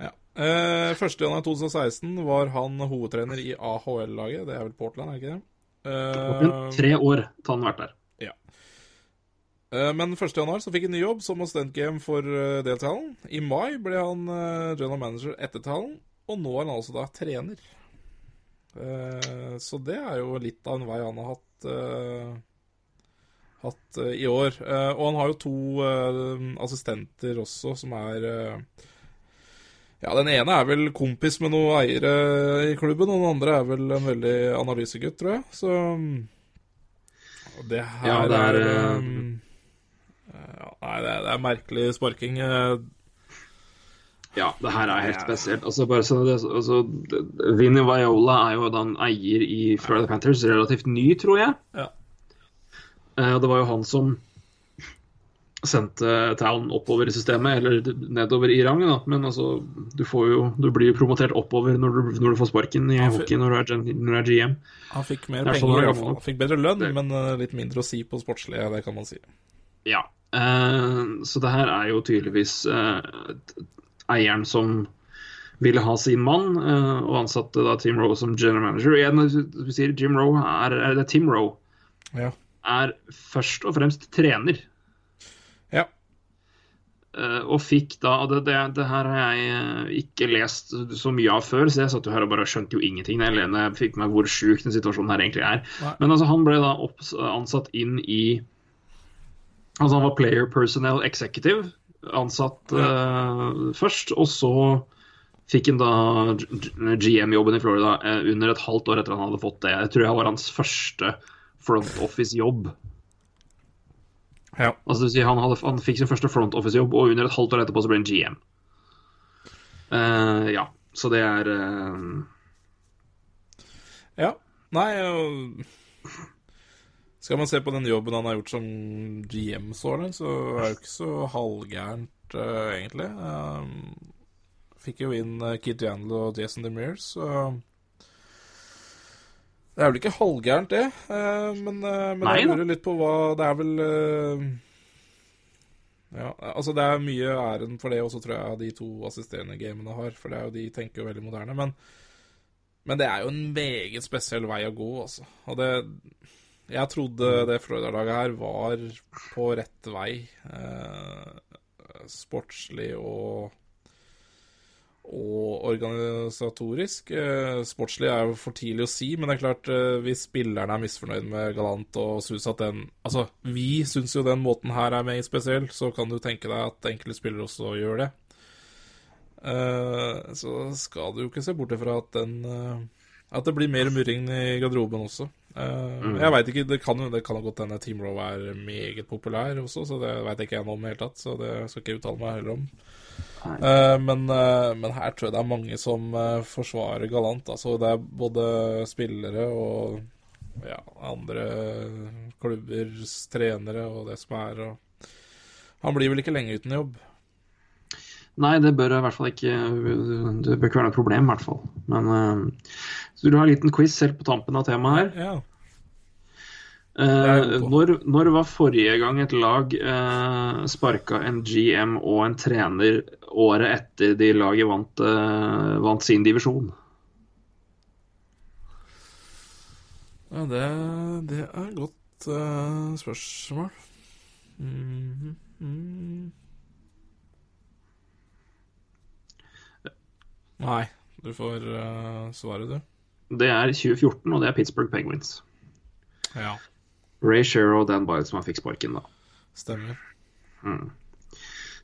ja. Eh, 1. januar 2016 var han hovedtrener i AHL-laget. Det er vel Portland, er det ikke det? Eh, Tre år har han vært der. Eh, Men 1. januar så fikk han ny jobb som assistent game for uh, Deltalen. I mai ble han eh, general manager etter Talen, og nå er han altså da trener. Eh, så det er jo litt av en vei han har hatt, eh, hatt eh, i år. Og han har jo to assistenter også, som er Ja, den ene er vel kompis med noen eiere i klubben, og den andre er vel en veldig analysegutt, tror jeg. Så det her Ja, det er, um, ja, Nei, det er, det er merkelig sparking. Ja, det her er helt spesielt. Altså, bare så det, altså, Vinny Viola er jo da en eier i Florida Panthers, relativt ny, tror jeg. Ja. Eh, det var jo han som sendte Town oppover i systemet, eller nedover i rang. Da. Men altså, du, får jo, du blir jo promotert oppover når du, når du får sparken i hockey når du er, når du er GM. Han fikk mer er sånn penger, er hvert fall. gammel. Fikk bedre lønn, men eh, litt mindre å si på sportslige, det kan man si. Ja. Uh, så det her er jo tydeligvis t- eieren som ville ha sin mann, eh, og ansatte da Tim Rowe som general manager. Og igjen, vi sier Jim Roe er, er det Tim Rowe Ja. er først og fremst trener. ja. eh, og fikk da og det, det, det her har jeg eh, ikke lest så mye av før, så jeg satt jo her og bare skjønte jo ingenting jeg- lene, jeg fikk meg hvor sjuk den situasjonen her egentlig er. Nei. Men altså, han ble da opps- ansatt inn i Altså, han var player personnel executive, ansatt uh, først, og så fikk han da GM-jobben i Florida uh, under et halvt år etter han hadde fått det. Jeg tror jeg var hans første front office-jobb. ja. Altså, si, han, hadde, han fikk sin første front office-jobb, og under et halvt år etterpå så ble han GM. Uh, ja, så det er eh, Ja. Nei Skal man se på den jobben han har gjort som GM så langt, så er det jo ikke så halvgærent, uh, egentlig. Um, fikk jo inn uh, Kit Yandel og Jason DeMears, så Det er vel ikke halvgærent, det. Uh, men uh, men Nei jeg lurer litt på hva Det er vel eh, Ja, altså det er mye æren for det også, tror jeg, de to assisterende gamene har. For det er jo de tenker jo veldig moderne. Men men det er jo en meget spesiell vei å gå, altså. Og det Jeg trodde det Florida-laget her var på rett vei. Eh, sportslig og og organisatorisk. Eh, sportslig er jo for tidlig å si, men det er klart, eh, hvis spillerne er misfornøyd med Galant og syns at den Altså, vi syns jo den måten her er meget spesiell, så kan du tenke deg at enkelte spillere også gjør det. Eh, så skal du jo ikke se bort ifra at den At det blir mer murring i garderoben også. Mm. Jeg veit ikke, det kan det kan ha godt hende Team Row er meget populær også, så det veit ikke jeg noe om i det hele tatt. Så det skal ikke jeg uttale meg heller om. Eh, men, uh, men her tror jeg det er mange som forsvarer galant. Altså, det er både spillere og ja, andre klubbers trenere og det som er. Og han blir vel ikke lenge uten jobb. Nei, det bør i hvert fall ikke Det bør ikke være noe problem, i hvert fall. Men uh, Så vil du ha en liten quiz helt på tampen av temaet her. Ja. Eh, på. når, når var forrige gang et lag uh, sparka en GM og en trener året etter de laget vant, uh, vant sin divisjon? Ja, det, det er godt uh, spørsmål. Mhm, mhm. Nei, du får uh, svaret, du. Det er 2014, og det er Pittsburgh Penguins. Ja, Ray Shero og Dan Byle som fikk sparken, da. stemmer.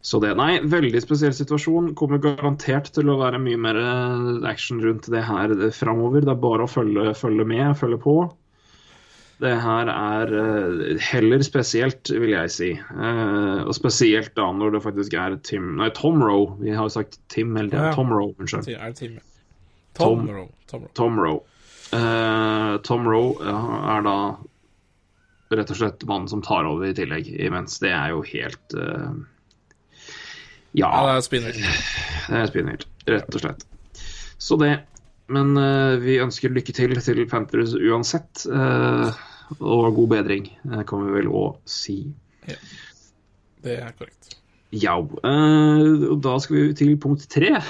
Så det, nei, veldig spesiell situasjon. Kommer garantert til å være mye mer eh, action rundt det her framover. Det er bare å følge, følge med, følge på. Det her er eh, heller spesielt, vil jeg si. Eh, og spesielt da når det faktisk er Tim Nei, Tom Rowe. Vi har jo sagt Tim hele tiden. Ja. Tom Rowe, unnskyld. Er det? Tom, Tom. Rowe. Tom Rowe. Tom Roe, Eh, Tom Roe ja, er da rett og slett mannen som tar over i tillegg, imens det er jo helt uh, Ja, Ja, det er spinnert det er spinnvilt, rett og slett. Så det. Men uh, vi ønsker lykke til til Panthers uansett. Uh, og god bedring, eh, kan vi vel òg si. Ja. Det er korrekt. Ja. Uh, og da skal vi til punkt tre.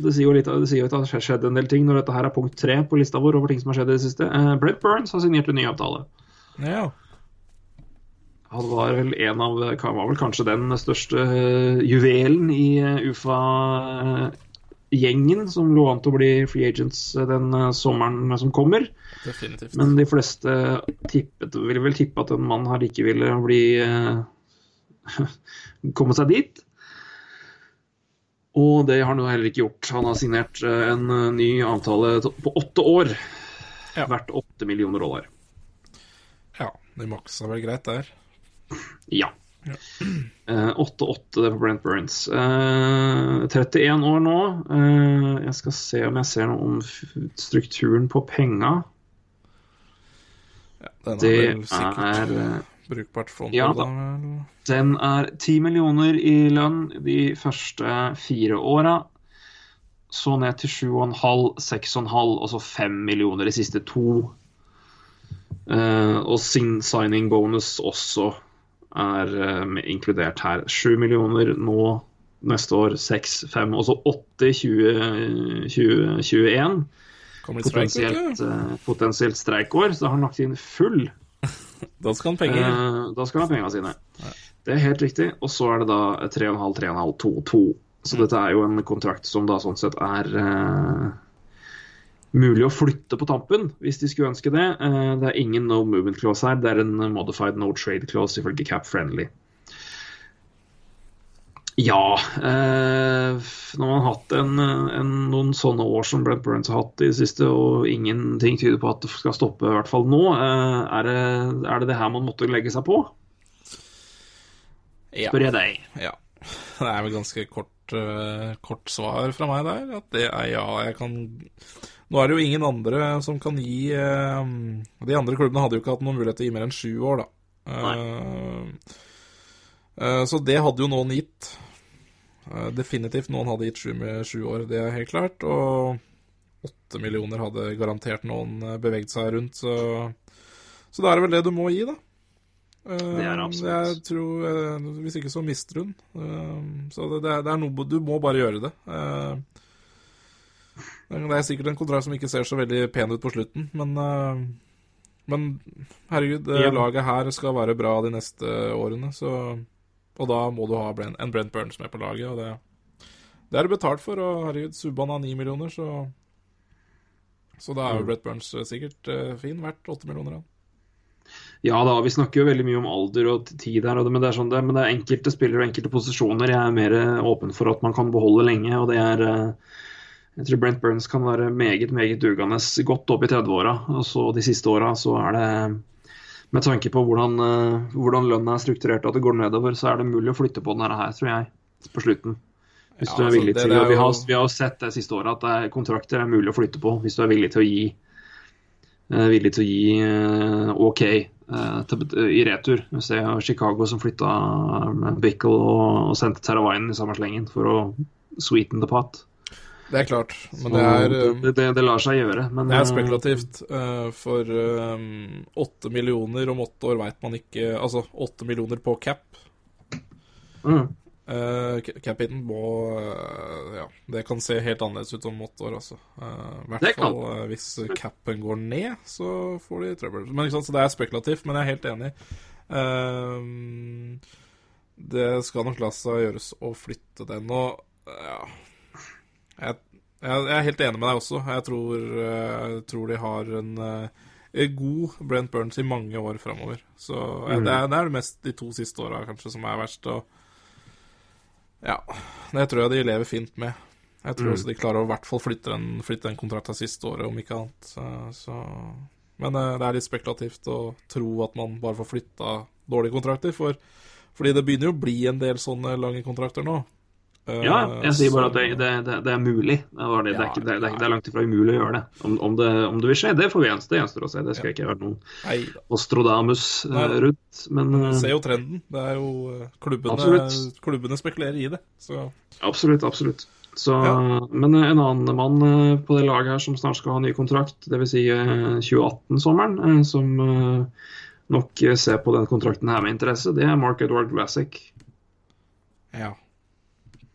Det sier jo litt det sier jo at det har skjedd en del ting når dette her er punkt tre på lista vår over ting som har skjedd i det siste. Uh, Brett Burns har signert en ny avtale. Ja. Han var vel en av Han var vel kanskje den største juvelen i eh, UFA-gjengen som lå an til å bli free agents eh, den eh, sommeren som kommer. Definitivt. Men de fleste tippet, ville vel tippe at en mann her ikke ville bli eh, komme seg dit. Og det har han jo heller ikke gjort. Han har signert eh, en eh, ny avtale på åtte år. Ja. Verdt åtte millioner dollar. Ja, de maksa vel greit der. Ja. Eh, 8-8 det på Brent Burns. Eh, 31 år nå. Eh, jeg skal se om jeg ser noe om strukturen på penga. Ja, den er Det vel sikkert er eh, brukbart fond? Ja da. Den er 10 millioner i lønn de første fire åra. Så ned til 7,5, 6,5 og så 5 millioner de siste to. Eh, og sin signing bonus også er eh, inkludert her. 7 millioner nå neste år, 6, 5 og så 8 i 20, 2021. Kommer litt streik, vet Potensielt, du. eh, potensielt streikår. Så har han lagt inn full Da skal han penger. Eh, da skal han ha pengene sine. Det er helt riktig. Og så er det da 3,5, 3,5, 2, 2. Så Mm. dette er jo en kontrakt som da sånn sett er mulig å flytte på tampen, hvis de skulle ønske det. Eh, det er ingen no movement clause her. Det er en modified no trade clause ifølge Cap Friendly. Ja eh, Når man har hatt en, en, noen sånne år som Brent Burns har hatt i det siste, og ingenting tyder på at det skal stoppe, i hvert fall nå, eh, er, det, er det det her man måtte legge seg på? Spør jeg deg. ja. Det er vel ganske kort, eh, kort svar fra meg der. At det er ja, jeg kan Nå er det jo ingen andre som kan gi eh, De andre klubbene hadde jo ikke hatt noen mulighet til å gi mer enn sju år, da. Eh, eh, så det hadde jo noen gitt. Definitivt noen hadde gitt sju med sju år, det er helt klart. Og åtte millioner hadde garantert noen beveget seg rundt, så Så da er det vel det du må gi, da. Det er absolutt. Jeg tror, Hvis ikke så mister hun. Eh, Så det, det, er, det er noe Du må bare gjøre det. Eh, Det er sikkert en kontrakt som ikke ser så veldig pen ut på slutten, men eh, Men herregud, Ja. laget her skal være bra de neste årene, så Og da må du ha en Brent Burns med på laget, og det Det er det betalt for, og herregud, Subban har ni millioner, så Så da er jo Mm. Brett Burns sikkert eh, fin, verdt åtte millioner, han. Ja da, vi snakker jo veldig mye om alder og tid her, men, det er sånn, det, men det er enkelte spillere og enkelte posisjoner jeg er mer åpen for at man kan beholde lenge, og det er eh, Jeg tror Brent Burns kan være meget meget dugende godt opp i 30-åra. Og så de siste åra så er det Med tanke på hvordan, eh, hvordan lønna er strukturert og at det går nedover, så er det mulig å flytte på den her, tror jeg, på slutten. Hvis Ja, du er altså, villig det- til er jo... vi, har, vi har sett det siste året at det er, kontrakter er mulig å flytte på hvis du er villig til å gi eh, villig til å gi eh, OK i retur. Vi ser Chicago som flytta Bickle og, sendte Teravainen i samme slengen for å sweeten the pot. Det er klart, men det er eh, det, det, det lar seg gjøre. Men, Det er eh, spekulativt. eh, for åtte millioner om åtte år veit man ikke Altså åtte millioner på cap. mm, Uh, Cap-hiten må eh, Ja, det kan se helt annerledes ut om åtte år, altså. Eh, I hvert fall eh, hvis capen går ned, så får de trøbbel. Men ikke sant, Så det er spekulativt, men jeg er helt enig. Eh, det skal nok la seg gjøres å flytte den. Og ja jeg, jeg, er helt enig med deg også. Jeg tror, eh, jeg tror de har en en god Brent Burns i mange år framover. Så eh, Mm. det, er, det er det mest de to siste åra kanskje som er verst. Og ja, det tror jeg de lever fint med. Jeg tror Mm. også de klarer å i hvert fall flytte den, flytte den kontrakta siste året, om ikke annet. Så, så. Men eh, det er litt spekulativt å tro at man bare får flytta dårlige kontrakter. For, fordi det begynner jo å bli en del sånne lange kontrakter nå. Eh, ja, jeg sier bare at det, det, det, det er mulig. Det, var det. Det, er ikke, det, er langt ifra umulig å gjøre det. Om, om det. om det vil skje, det får vi eneste, det gjenstår å se. Det skal ikke være noen Ostrodamus eh, rundt. Men Du eh, ser jo trenden. Det er jo eh, klubbene, klubbene spekulerer i det. Så absolutt, absolutt. Så, Ja. Men eh, en annen mann eh, på det laget her som snart skal ha ny kontrakt, dvs. Si, eh, 2018-sommeren, eh, som eh, nok eh, ser på den kontrakten her med interesse, det er Mark Edward Vlasic. ja.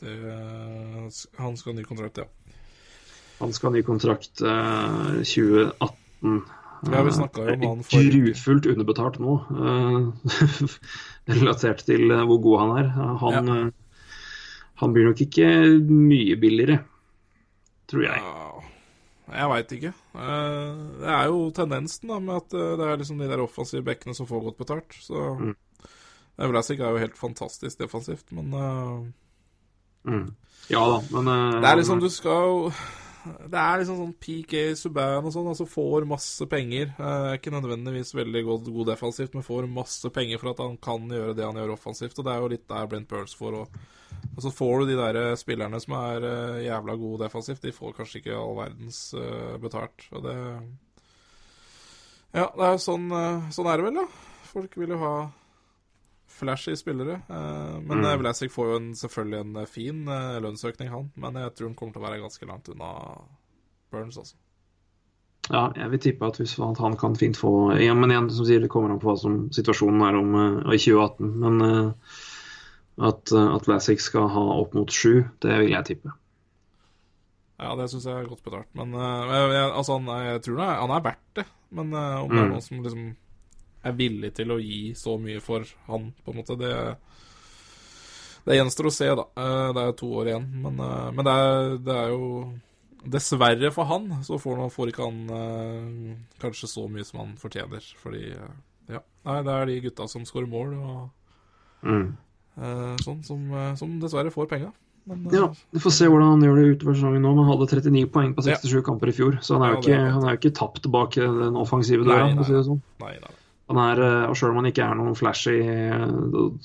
Det, han skal ha ny kontrakt, ja. Han skal ha ny kontrakt eh, 2018. Ja, vi snakket jo om han for. Grufullt underbetalt nå, eh, relatert til eh, hvor god han er. Han, ja. han blir nok ikke mye billigere, tror jeg. Ja, jeg veit ikke. Eh, Det er jo tendensen da med at eh, det er liksom de der offensive bekkene som får godt betalt. Så Mm. Vlasic er jo helt fantastisk defensivt, men eh, Mm. Ja da, men uh, det er liksom du skal jo Det er liksom sånn PK Subhaan og sånn, altså får masse penger. Eh, ikke nødvendigvis veldig god, god defensivt, men får masse penger for at han kan gjøre det han gjør offensivt. Og det er jo litt der Brent Burns får òg. Og så får du de der eh, spillerne som er eh, jævla gode defensivt, de får kanskje ikke all verdens eh, betalt. Og det Ja, det er jo sånn, eh, sånn er det vel, da. Folk vil jo ha flashy spillere. Eh, men Mm. Vlasic får jo en, selvfølgelig en eh, fin eh, lønnsøkning, han. Men jeg tror han kommer til å være ganske langt unna Burns, altså. Ja, jeg vil tippe at hvis han kan fint få ja, Men igjen, som sier, det kommer an på hva som situasjonen er om i 2018. Men at, at Vlasic skal ha opp mot sju, det vil jeg tippe. Ja, det syns jeg er godt betalt. Men jeg, altså, han, jeg tror han er, han er verdt det. Men om det er Mm. noen som liksom er villig til å gi så mye for han, på en måte, det Det gjenstår å se, da. Eh, Det er to år igjen. Men, eh, men det, er, det er jo Dessverre for han, så får, han, får ikke han eh, kanskje så mye som han fortjener. Fordi Ja. Nei, det er de gutta som skårer mål og Mm. sånn, som, som dessverre får penga. Men Ja, Vi får se hvordan han gjør det utover sesongen nå. Han hadde 39 poeng på Ja. 67 kamper i fjor, så han er jo ikke, er han jo ikke tapt bak den offensive Nei, døra. nei. nei, sånn. nei, nei. Han er, eh, og Selv om han ikke er noen flashy eh,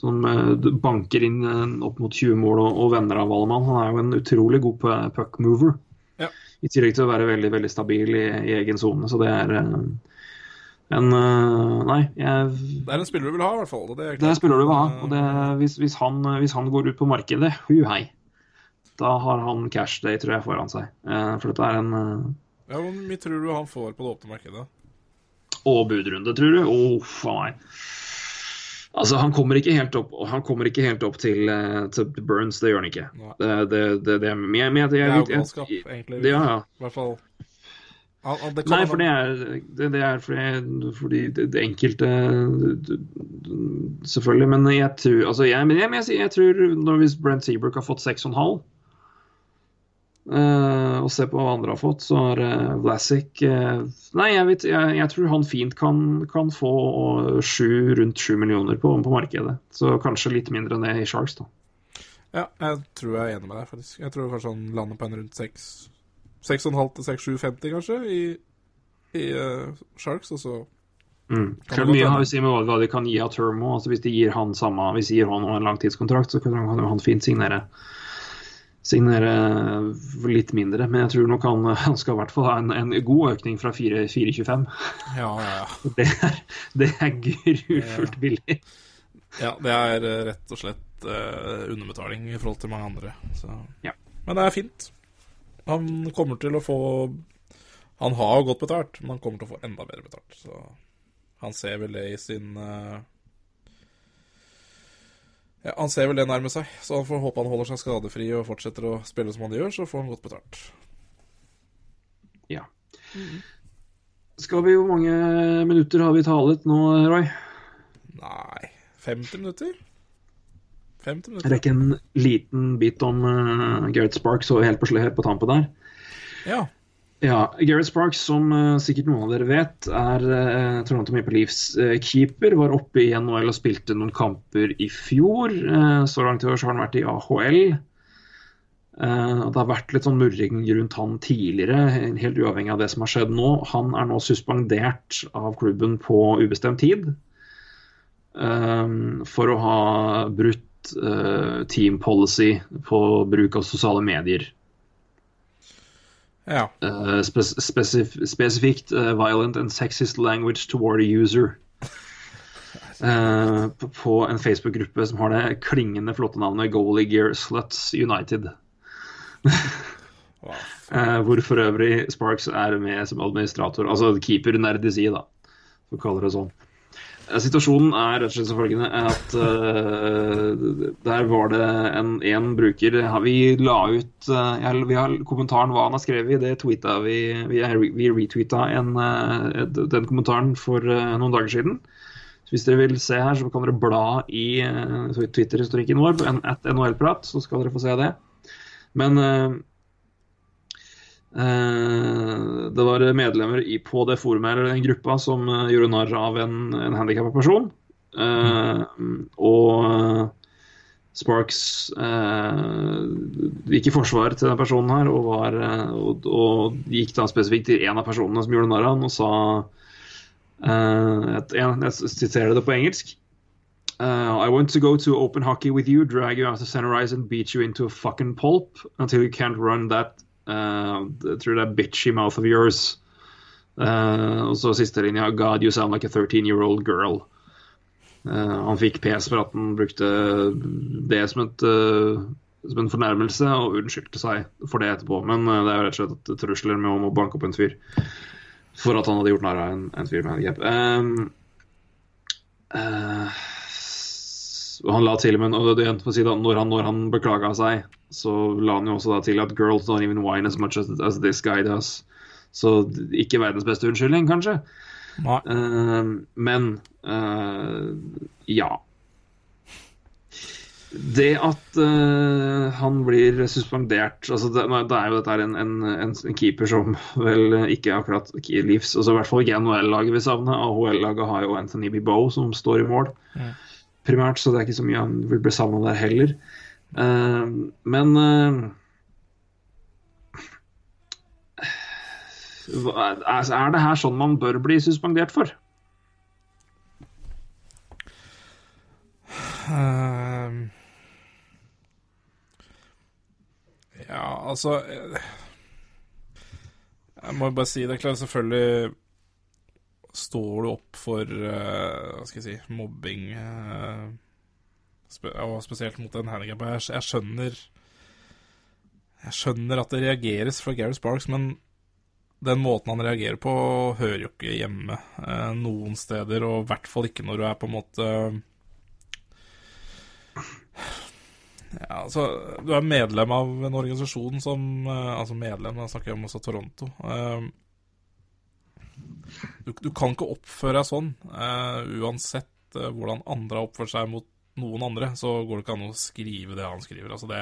som eh, banker inn opp mot 20 mål og, og venner av Wallemann, han er jo en utrolig god puck mover. Ja. I tillegg til å være veldig veldig stabil i, i egen sone. Så det er en Nei, jeg, Det er en spiller du vil ha, i hvert fall. Det, er det klart. spiller du vil ha. Og det, hvis, hvis, han, hvis han går ut på markedet, hu hei, da har han cash day, tror jeg, foran seg. For dette er en Ja, Hvor mye tror du han får på det åpne markedet? Og budrunde, tror du? Å, faen meg. Altså, han kommer ikke helt opp, han ikke helt opp til, eh, til Burns, det gjør han ikke. Det, det, det, det, jeg, jeg, jeg, er jo galskap, egentlig. ja, ja. I hvert fall Nei, for det er, det, det er fordi, fordi det, det enkelte Selvfølgelig, men jeg tror altså jeg, men jeg, jeg, jeg tror når hvis Brent Seabrook har fått 6,5 eh, og se på hva andre har fått, så har uh, Vlasic uh, Nei, jeg, vet, jeg, jeg tror han fint kan, kan få sju, rundt 7 millioner på, på markedet. Så kanskje litt mindre enn det i Sharks, da. Ja, jeg tror jeg er enig med deg, faktisk. Jeg tror kanskje han lander på en rundt seks. 6,5 til 6,750 kanskje i, i uh, Sharks, og så Mm. Mye har vi å si med hva, de kan gi av Termo. Altså hvis de gir han samme, hvis de gir han en langtidskontrakt, så kan han han fint signere signere litt mindre. Men jeg tror nok han, han skal i hvert fall ha en, en god økning fra 4,25. Ja, ja, ja. Det er, det er grufullt billig. Ja, det er eh, rett og slett uh, underbetaling i forhold til mange andre. Så. Ja. Men det er fint. Han kommer til å få Han har jo godt betalt, men han kommer til å få enda bedre betalt. Så han ser vel det i sin eh, Ja, han ser vel det nærme seg, så han får håpe han holder seg skadefri og fortsetter å spille som han gjør, så får han godt betalt. Ja. Skal vi, Hvor mange minutter har vi talet nå, Roy? Nei 50 minutter? 50 minutter? rekker en liten bit om uh, Gareth Sparks og helt på, helt på tampen der. Ja. Ja, Gareth Sparks, som uh, sikkert noen av dere vet, er uh, Toronto Maple Leafs uh, keeper. Var oppe i NHL og spilte noen kamper i fjor. Så langt i år har han vært i AHL. Og det har vært litt sånn murring rundt han tidligere, helt uavhengig av det som har skjedd nå. Han er nå suspendert av klubben på ubestemt tid for å ha brutt team policy på bruk av sosiale medier. Ja. Uh, spes spesif spesifikt uh, violent and sexist language toward a user. Uh, på- en Facebook-gruppe som har det klingende flotte navnet Goalie Gear Sluts United. Wow. Uh, hvor for øvrig Sparks er med som administrator, altså keeper-nerdesi, da, for å kalle det sånn. Eh, Situasjonen er rett og slett som følgende at uh, der var det en, en bruker Vi la ut uh, vi har kommentaren hva han har skrevet, det tweeta vi Vi, vi retweeta eh, den kommentaren for noen dager siden. Så hvis dere vil se her, så kan dere bla i Twitter-historikken vår, at NHL-prat, så skal dere få se det. Men det var medlemmer på det forumet eller den gruppa som eh, gjorde narr av en, en handikappa person. Eh, og eh, Sparks eh, gikk i forsvar til den personen her og, var, eh, og, og gikk da spesifikt til en av personene som gjorde narr av ham, og sa eh, et, en, Jeg siterer det på engelsk. Uh, I want to go to open hockey with you, drag you out to center ice and beat you into a fucking pulp until you can't run that uh, det er bitchy mouth of yours. Uh, og så siste linja God, you sound like a 13 year old girl. Uh, han fikk pes for at han brukte det som, et, som en fornærmelse, og unnskyldte seg for det etterpå. Men det er jo rett og slett et trusler med om å banke opp en fyr for at han hadde gjort narr av en, en fyr med handikap. Um, uh, og han la til men si da, når, han, når han beklaga seg, så la han jo også da til at girls don't even whine as much as, as this guy does. Så ikke verdens beste unnskyldning, kanskje. Eh, men uh, ja. Det at uh, han blir suspendert altså det, det er jo dette er en, en, en, keeper som vel ikke akkurat livs altså I hvert fall ikke NHL-laget vil savne. AHL-laget har jo Anthony Biboe som står i mål, primært, så det er ikke så mye han vil bli savna der heller. Uh, men uh, er er det her sånn man bør bli suspendert for? Uh, ja, altså eh, Jeg må bare si det. Klart, selvfølgelig står du opp for eh, Hva skal jeg si mobbing. eh, og spesielt mot en handikap. Jeg, jeg skjønner Jeg skjønner at det reageres fra Gary Sparks, men den måten han reagerer på, hører jo ikke hjemme eh, noen steder, og i hvert fall ikke når du er på en måte ja, altså, Du er medlem av en organisasjon som Altså medlem, da snakker jeg om også Toronto. Eh, du, du kan ikke oppføre deg sånn. Uh, uansett uh, hvordan andre har oppført seg mot noen andre, så går det ikke an å skrive det han skriver. Altså, det,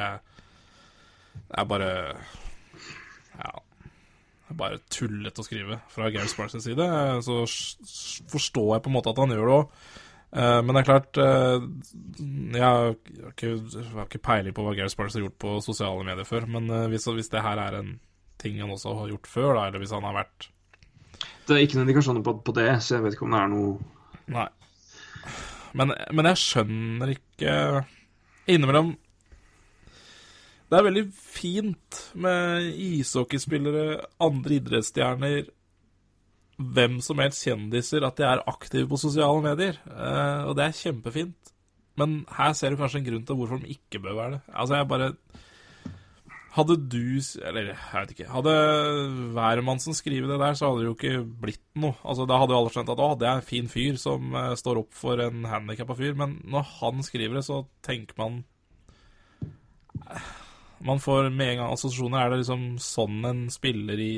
det er bare Ja. Det er bare tullete å skrive fra Gary Sparks side. eh, Så forstår jeg på en måte at han gjør det òg. Men det er klart Jeg har ikke, jeg ikke peiling på hva Gary Sparks har gjort på sosiale medier før, men hvis, hvis det her er en ting han også har gjort før, da, eller hvis han har vært Det er ikke noen indikasjoner på, på det, så jeg vet ikke om det er noe Nei. Men, men jeg skjønner ikke Innimellom Det er veldig fint med ishockeyspillere, andre idrettsstjerner, hvem som helst kjendiser, at de er aktive på sosiale medier. Eh, og det er kjempefint. Men her ser du kanskje en grunn til hvorfor de ikke bør være det. Altså, jeg bare Hadde du Eller, jeg vet ikke. Hadde hvermannsen skrevet det der, så hadde det jo ikke blitt noe. Altså, Da hadde jo alle skjønt at å, det er en fin fyr som uh, står opp for en handikappa fyr. Men når han skriver det, så tenker man eh, Man får med en gang assosiasjoner. Er det liksom sånn en spiller i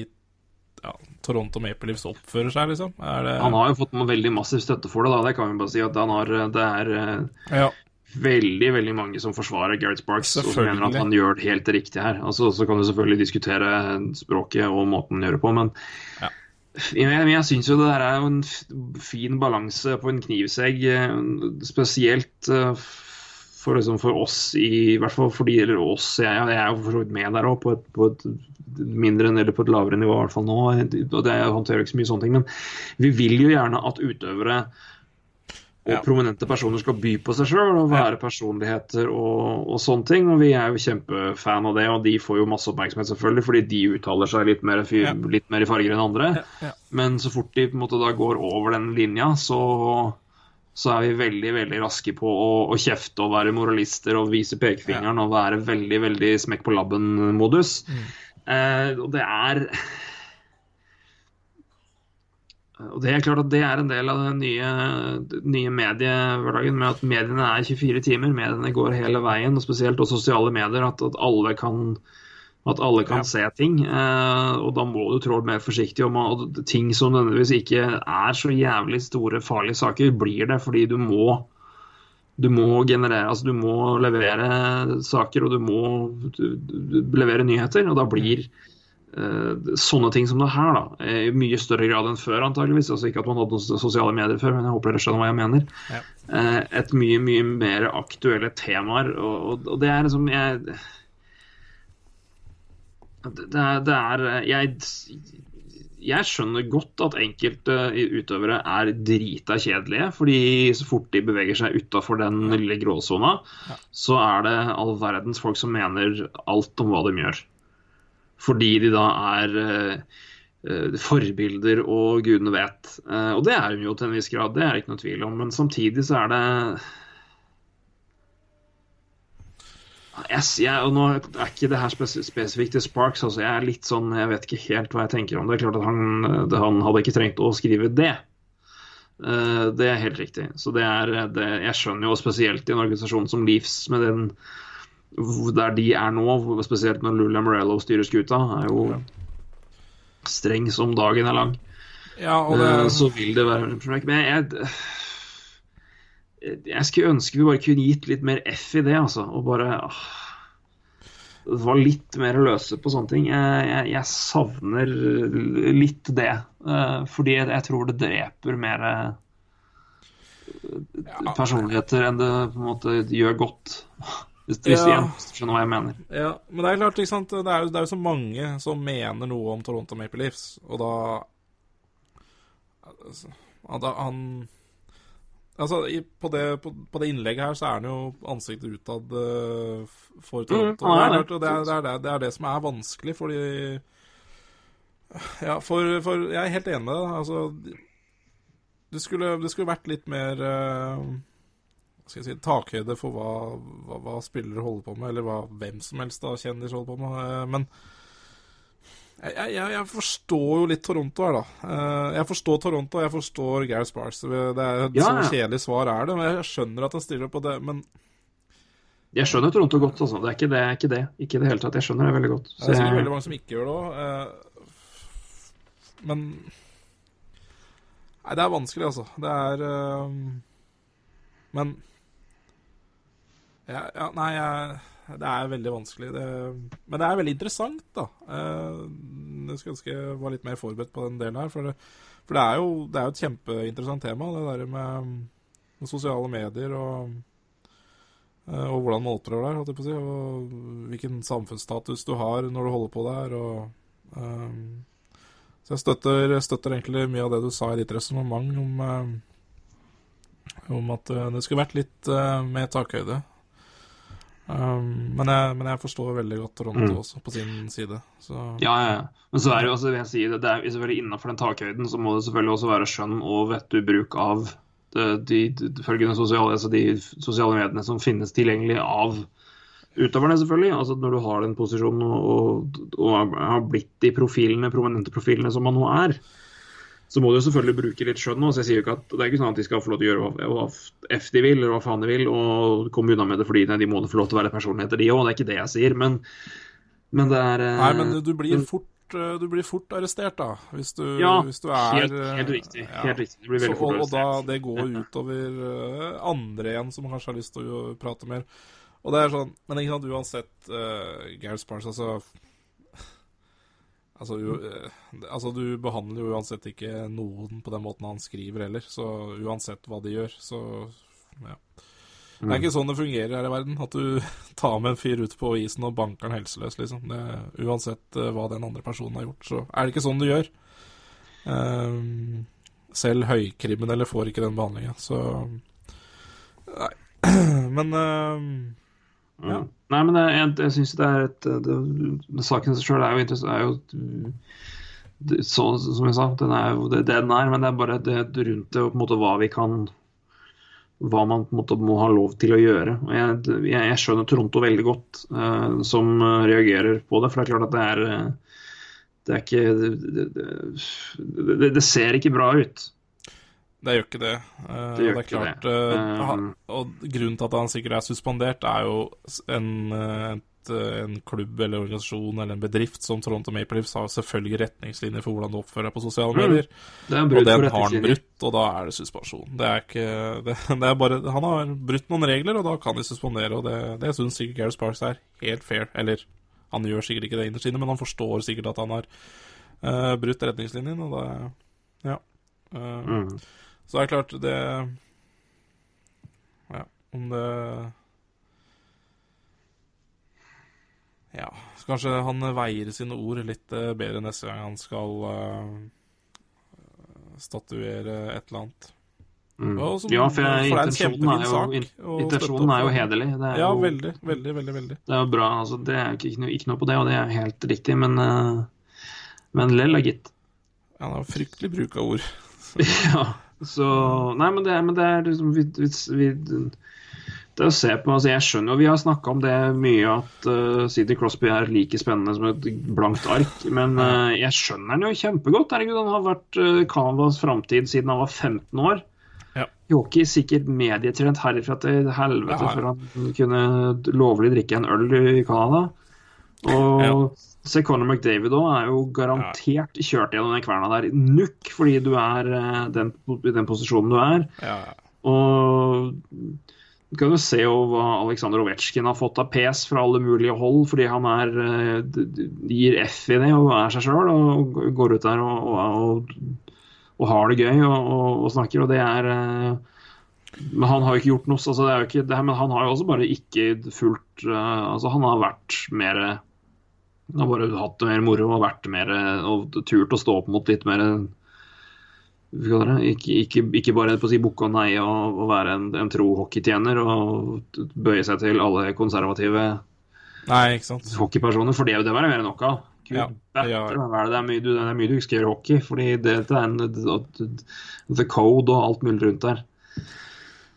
ja, Toronto Maple Leafs oppfører seg, liksom? Det Han har jo fått veldig massiv støtte for det, da. Det kan vi bare si. at han har, Det er eh, Ja. Veldig veldig mange som forsvarer Gareth Sparks og mener at han gjør det helt riktig her. Altså, så kan du selvfølgelig diskutere språket og måten han gjør det på, men Ja. jeg, jeg, syns jo det der er jo en fin balanse på en knivsegg, eh, spesielt eh, for, liksom, for oss i, i hvert fall for de eller oss. Jeg, jeg er jo for så vidt med der òg, på, på et mindre eller på et lavere nivå i hvert fall nå. og det håndterer ikke så mye sånne ting, men vi vil jo gjerne at utøvere og Ja. prominente personer skal by på seg sjøl og være personligheter og, og sånne ting. Og vi er jo kjempefan av det, og de får jo masse oppmerksomhet selvfølgelig, fordi de uttaler seg litt mer, fyr, Ja. litt mer i farger enn andre. ja. Men så fort de på en måte da går over den linja, så, så er vi veldig veldig raske på å, å kjefte og være moralister og vise pekefingeren og være veldig veldig smekk på labben-modus. Eh, og det er og det er klart at det er en del av den nye, nye mediehverdagen med at mediene er 24 timer. Mediene går hele veien, og spesielt også sosiale medier. At, at alle kan, at alle kan Ja. se ting. Eh, og da må du trå mer forsiktig. Og, man, og ting som nødvendigvis ikke er så jævlig store, farlige saker, blir det fordi du må du må generere, altså du må levere saker, og du må du, du, levere nyheter. Og da blir eh, sånne ting som det her, da, eh, i mye større grad enn før, antageligvis. Altså ikke at man hadde noen sosiale medier før, men jeg håper dere skjønner hva jeg mener. Ja. Eh, et mye, mye mer aktuelle temaer, og, og, det er liksom jeg det er, det er jeg, jeg skjønner godt at enkelte utøvere er drita kjedelige, fordi så fort de beveger seg utafor den lille gråsona, så er det all verdens folk som mener alt om hva de gjør. Fordi de da er eh, eh, forbilder og gudene vet. Eh, og det er hun jo til en viss grad, det er det ikke noe tvil om. Men samtidig så er det yes, jeg, og nå er ikke det her spes spesifikt til Sparks. Altså jeg er litt sånn, jeg vet ikke helt hva jeg tenker om det. Er klart at Han, han hadde ikke trengt å skrive det. Det er helt riktig. Så det er, det, Jeg skjønner jo spesielt i en organisasjon som Leafs, med den der de er nå, spesielt når Lula Morello styrer skuta, er jo streng som dagen er lang. ja, det Eh, Så vil det være Men jeg, jeg skulle ønske vi bare kunne gitt litt mer F i det, altså. Og bare åh, var litt mer løse på sånne ting. Jeg, jeg, jeg savner litt det. eh, fordi jeg, jeg tror det dreper mer eh, personligheter enn det på en måte gjør godt. Hvis, hvis Ja. du skjønner hva jeg mener. Ja, men det er klart, ikke sant Det er, jo- det er jo så mange som mener noe om Toronto Maple Leafs, og da altså, da Han Altså, i, på, det, på, på det innlegget her så er han jo ansiktet utad uh, for Toronto. Mm, er det, det. er, det, er det, som er vanskelig, fordi Ja, for, for Jeg er helt enig med deg. Altså Det skulle, det skulle vært litt mer hva skal jeg si, takhøyde for hva, hva, hva spillere holder på med, eller hva hvem som helst av kjendiser holder på med. eh, Men jeg, jeg, jeg forstår jo litt Toronto her, da. Eh, Jeg forstår Toronto, og jeg forstår Gareth Sparks. Det er et Ja, så kjedelig svar er det, men jeg skjønner at han stiller opp på det. Men Jeg skjønner Toronto godt, altså. Det er ikke det. Ikke det, ikke i det hele tatt. Jeg skjønner det veldig godt. det er jeg- veldig mange som ikke gjør det òg. Men Nei, det er vanskelig, altså. Det er eh, Men ja, ja, Nei, det er veldig vanskelig. Det, men det er veldig interessant, da. Eh, Jeg skulle ønske jeg var litt mer forberedt på den delen her. For det, for det, er, jo, det er jo et kjempeinteressant tema, det der med, med sosiale medier og eh, og hvordan man opptrer der, si. Og hvilken samfunnsstatus du har når du holder på der. Og, Um, så jeg støtter, støtter egentlig mye av det du sa i ditt resonnement om, eh, om at eh, det skulle vært litt uh, mer takhøyde. Um, men, jeg, men jeg forstår veldig godt Toronto Mm. også, på sin side. Så Ja, ja, ja. Men så er det jo også, vil jeg si, det, det er selvfølgelig innenfor den takhøyden så må det selvfølgelig også være skjønn og vettug bruk av de, de, de følgende sosiale, altså de sosiale mediene som finnes tilgjengelig av utøverne, selvfølgelig. Altså når du har den posisjonen og, og, og har blitt de profilene, prominente profilene som man nå er, så må du selvfølgelig bruke litt skjønn. også. Jeg sier jo ikke at Det er ikke sånn at de skal få lov til å gjøre hva, F de vil, eller hva faen de vil, og komme unna med det fordi de må få lov til å være personligheter, de òg. Det er ikke det jeg sier. Men, men det er eh, Nei, men du blir fort eh, du blir fort arrestert, da. Hvis du, Ja, hvis du er helt, eh, helt riktig. ja. Helt riktig. Du blir veldig Så, fort arrestert. og da, det går utover andre igjen som kanskje har lyst til å prate mer. Og det er sånn Men ikke sant, uansett uh, Gareth Sparks, altså Altså, u, eh, altså, du behandler jo uansett ikke noen på den måten han skriver heller, så uansett hva de gjør, så ja. Det Mm. er ikke sånn det fungerer her i verden, at du tar med en fyr ut på isen og banker han helseløs, liksom. Det, uansett eh, hva den andre personen har gjort, så er det ikke sånn du gjør. Um, selv høykriminelle får ikke den behandlinga, så Nei. Men ehm, Ja. Ja. Nei, men jeg, jeg, syns det er et det, det, Saken sjøl er jo interessant er jo det, så, Som jeg sa, den er jo det, den er, men det er bare det rundt det og på en måte hva vi kan Hva man på en måte må ha lov til å gjøre. Jeg, jeg, jeg skjønner Toronto veldig godt, eh, som eh, reagerer på det. For det er klart at det er eh, Det er ikke det, det, det ser ikke bra ut. Det gjør ikke det. Eh, Det gjør det er klart det. Uh, han, Um, Og grunnen til at han sikkert er suspendert, er jo en, eh, et, eh, en klubb eller organisasjon eller en bedrift som Toronto Maple Leafs har selvfølgelig retningslinjer for hvordan du oppfører deg på sosiale Mm. medier. Er Og den har han brutt, og da er det suspensjon. Det er ikke det, er bare Han har brutt noen regler, og da kan de suspendere, og det, det syns sikkert Gareth Sparks er helt fair. Eller han gjør sikkert ikke det innerst inne, men han forstår sikkert at han har uh, brutt retningslinjen, og da Ja. Eh, Mm. Så det er klart, det Ja, om det Ja, så kanskje han veier sine ord litt eh, bedre neste gang han skal uh, statuere et eller annet. Mm. Ja, for, jeg, for intensjonen er jo, sak intensjonen er jo hederlig. Det er Ja, jo, veldig, veldig, veldig. veldig. Det er jo bra. altså Det er ikke, ikke, noe, ikke noe på det, og det er helt riktig, men, uh, men lell er gitt. Ja, Han har fryktelig bruk av ord. ja, så Nei, men det, men det er liksom vi, vi, Det å se på altså Jeg skjønner jo, vi har snakka om det mye, at uh, Sidney Crosby er like spennende som et blankt ark, men uh, jeg skjønner han jo kjempegodt. Herregud, han har vært uh, Canvas framtid siden han var 15 år. Ja. I hockey sikkert medietrent herifra til helvete Ja, ja. før han kunne lovlig drikke en øl i Canada. Og Ja. Se Conor McDavid òg er jo garantert kjørt gjennom den kverna der nukk, fordi du er eh, den, i den posisjonen du er. Ja, Og du kan jo se jo hva Aleksandr Ovetsjkin har fått av pes fra alle mulige hold, fordi han er eh, gir F i det og er seg sjøl og går ut der og, og, og, og har det gøy og, snakker, og det er eh, Men han har jo ikke gjort noe, altså det er jo ikke det, men han har jo også bare ikke fulgt Altså, han har vært mer har bare hatt det mer moro og vært mer og turt å stå opp mot litt mer? Ikke, ikke, ikke bare på å si bukke og nei og, og være en, en tro hockeytjener og bøye seg til alle konservative Nei, hockeypersoner, for det det var det mer enn nok av. Ja, det? Er mye, det er mye du ikke skal gjøre hockey, fordi det, det er en the code og alt mulig rundt der.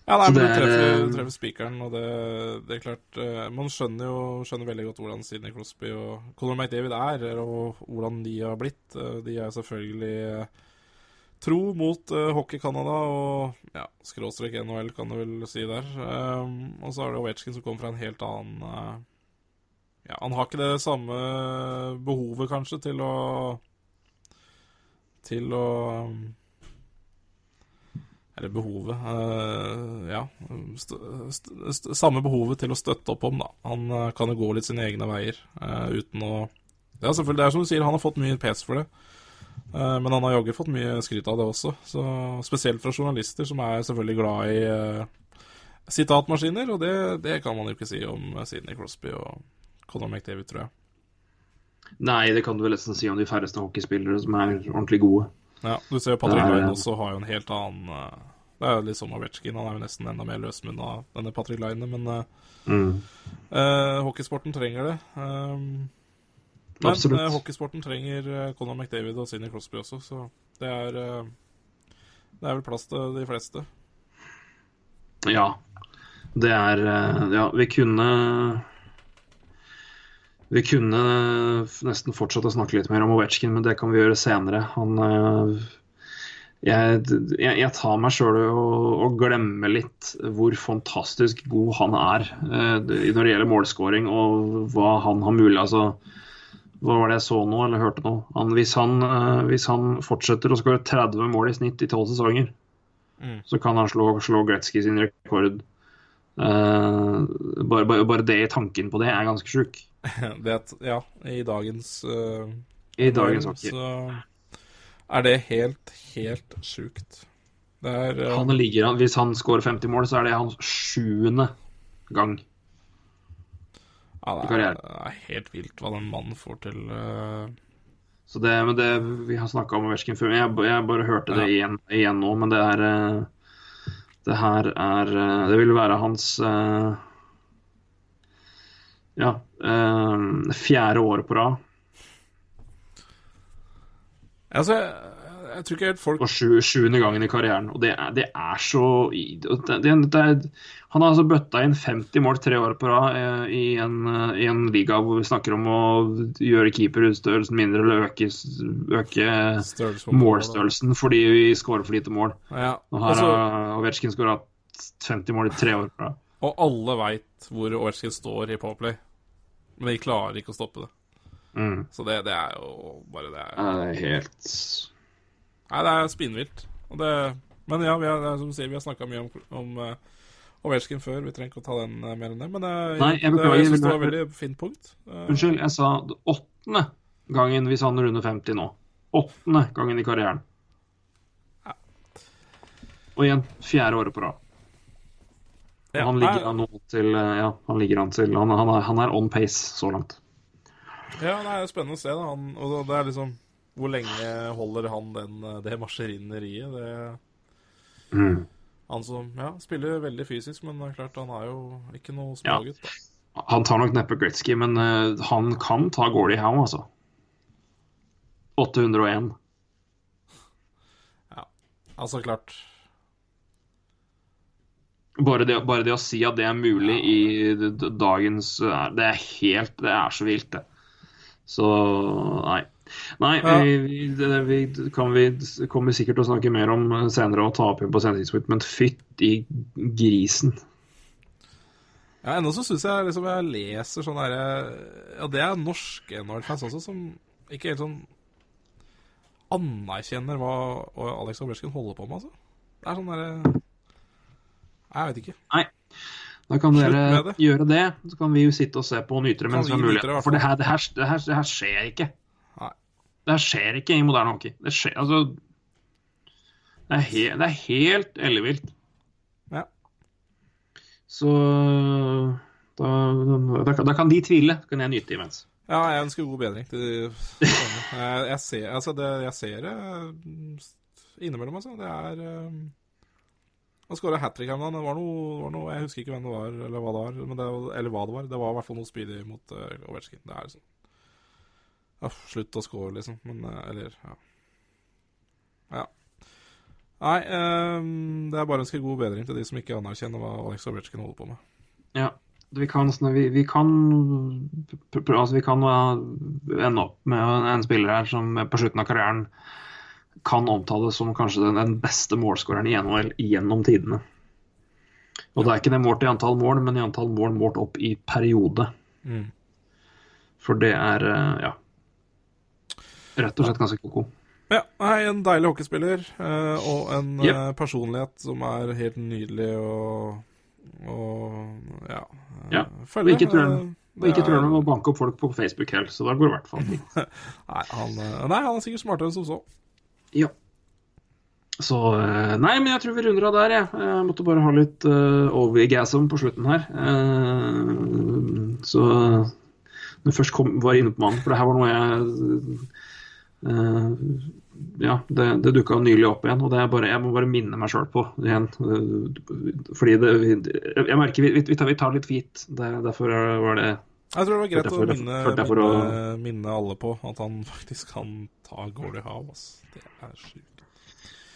Ja, nei, men du er, treffer, eh, du treffer spikeren, og det, det er klart eh, Man skjønner jo skjønner veldig godt hvordan Sidney Crosby og Conor McDavid er, og hvordan de har blitt. Eh, De er selvfølgelig tro mot eh, Hockey Canada og ja, skråstrek NHL, kan du vel si der. Um, og så er det Ovetsjkin som kommer fra en helt annen Ja, han har ikke det samme behovet, kanskje, til å Til å um, eller behovet eh, Ja. Samme behovet til å støtte opp om, da. Han eh, kan jo gå litt sine egne veier eh, uten å Ja, selvfølgelig, det er som du sier, han har fått mye pes for det. Men han har jaggu fått mye skryt av det også. Så Spesielt fra journalister, som er selvfølgelig glad i uh, sitatmaskiner. Og det, det kan man jo ikke si om Sidney Crosby og Conor McDavid, tror jeg. Nei, det kan du vel nesten si om de færreste hockeyspillere som er ordentlig gode. Ja, du ser jo Patrick Line også har jo en helt annen eh, Det er jo litt som Ovetsjkin, han er jo nesten enda mer løsmunna av denne Patrick Line, men eh, Mm. uh, hockeysporten trenger det. Um, men eh, hockeysporten trenger Conor McDavid og Sidney Crosby også, så det er uh, Det er vel plass til de fleste. Ja. Det er Ja, vi kunne Vi kunne nesten fortsatt å snakke litt mer om Ovetsjkin, men det kan vi gjøre senere. Han Jeg, jeg, jeg tar meg sjøl og, og glemmer litt hvor fantastisk god han er eh, når det gjelder målskåring og hva han har mulig Altså, hva var det jeg så nå, eller hørte nå? Han, hvis, han, eh, hvis han fortsetter å skåre 30 mål i snitt i 12 sesonger, Mm. så kan han slå, slå Gretzky sin rekord. Eh, bare, bare, bare det i tanken på det er ganske sjuk. det ja, i dagens uh, I dagens hockey. Så er det helt, helt sjukt. Er uh... Han ligger, hvis han scorer 50 mål, så er det hans sjuende gang. ja, det, er, det er helt vilt hva den mannen får til. Uh... Så det, men det, Vi har snakka om Ovetsjkin før, jeg, jeg bare hørte det igjen, igjen nå. Men det er eh, Det her er Det vil være hans uh, Ja. uh, fjerde året på rad altså, jeg, tror ikke helt folk For sju, sjuende gangen i karrieren. Og det er, det er så det, det, er, Han har altså bøtta inn 50 mål tre år på rad eh, i, en, i en liga hvor vi snakker om å gjøre keeperstørrelsen mindre eller øke, øke størrelse mål, målstørrelsen fordi vi scorer for lite mål. Ja, Og her altså, har Ovetsjkin skåra 50 mål i tre år på rad. og alle veit hvor Ovetsjkin står i Powerplay, men de klarer ikke å stoppe det. Mm. Så det, det er jo bare det er, Det er helt Nei, det er spinnvilt. Og det, men ja, vi har, er som du sier, vi har snakka mye om, om uh, før. Vi trenger ikke å ta den eh, mer enn det. Men eh, Nei, jeg det, jeg synes det var et veldig fint punkt. Eh, Unnskyld, jeg sa det åttende gangen hvis han runder 50 nå. Åttende gangen i karrieren. Og igjen fjerde året på rad. Ja, han ligger an til eh, Ja, han ligger an til Han, han, er, han er on pace så langt. Ja, nei, det er spennende å se. da han, Og det er liksom Hvor lenge holder han den, eh, det maskineriet? Det Mm. Han som ja, spiller veldig fysisk, men det er klart han er jo ikke noe Ja. smågutt. Ja. Han tar nok neppe Gretzky, men uh, han kan ta Gordie Howe, altså. 801. Ja, Altså, klart Bare det, bare det å si at det er mulig i d- d- dagens eh, Det er helt Det er så vilt, det. Så nei. Nei, Ja. vi, vi, det, vi kan vi kommer sikkert til å snakke mer om eh, senere og ta opp igjen på senere tidspunkt, men fytti grisen. Ja, Ennå så syns jeg liksom jeg leser sånn herre Ja, det er norske NHL-fans også, som ikke helt sånn anerkjenner hva Alex Ovetsjkin holder på med, altså. Det er sånn derre Jeg vet ikke. Da kan Slutt dere det. gjøre det, så kan vi jo sitte og se på og nyte det mens vi har mulighet. For det her, det, her, det, her, det her skjer ikke. Nei. Det her skjer ikke i moderne hockey. Det skjer altså Det er, he, det er helt ellevilt. Ja. Så da, da, da kan de tvile, så kan jeg nyte imens. Ja, jeg ønsker god bedring til de. Jeg, jeg ser, altså det, jeg ser det mm, innimellom, altså. Det er um, Han skåra hat trick her om dagen. Det var noe, noe Jeg husker ikke hvem det var, eller hva det var. Det, eller hva det var. Det var i hvert fall noe speedy mot uh, Ovetsjkin. Det er liksom Uff, Slutt å score, liksom. Men uh, Eller, ja. Ja. Nei, um, det er bare å ønske god bedring til de som ikke anerkjenner hva Alex Ovechkin holder på med. Ja. Vi kan, sånn- vi, vi kan altså vi kan uh, ende opp med en spiller her som på slutten av karrieren kan omtales som kanskje den, den beste målskåreren i NHL gjennom tidene. Og det er ikke det målt i antall mål, men i antall mål målt opp i periode. Mm. For det er uh, ja rett og slett ganske ko-ko. Ja, Hei, en deilig hockeyspiller eh, og en Yep. eh, personlighet som er helt nydelig og, og ja, eh, Ja, følge. ikke eh, Og ikke tror han med å banke opp folk på Facebook heller, så da går det i hvert fall. Nei, han, eh, nei, han er sikkert smartere enn som så. Ja. Så eh, Nei, men jeg tror vi runder av der, jeg. Jeg måtte bare ha litt uh, overgasm på slutten her. Uh, så når jeg først kom, var inne på mannen, for det her var noe jeg uh, Ja, det, det dukka nylig opp igjen, og det er bare, jeg må bare minne meg sjøl på igjen. Uh, Fordi det Jeg merker vi, vi, tar, vi tar litt. Det, derfor var det Jeg tror det var greit å minne, minne, minne alle på at han faktisk kan ta Gordie Howe. ass. Det er sjukt.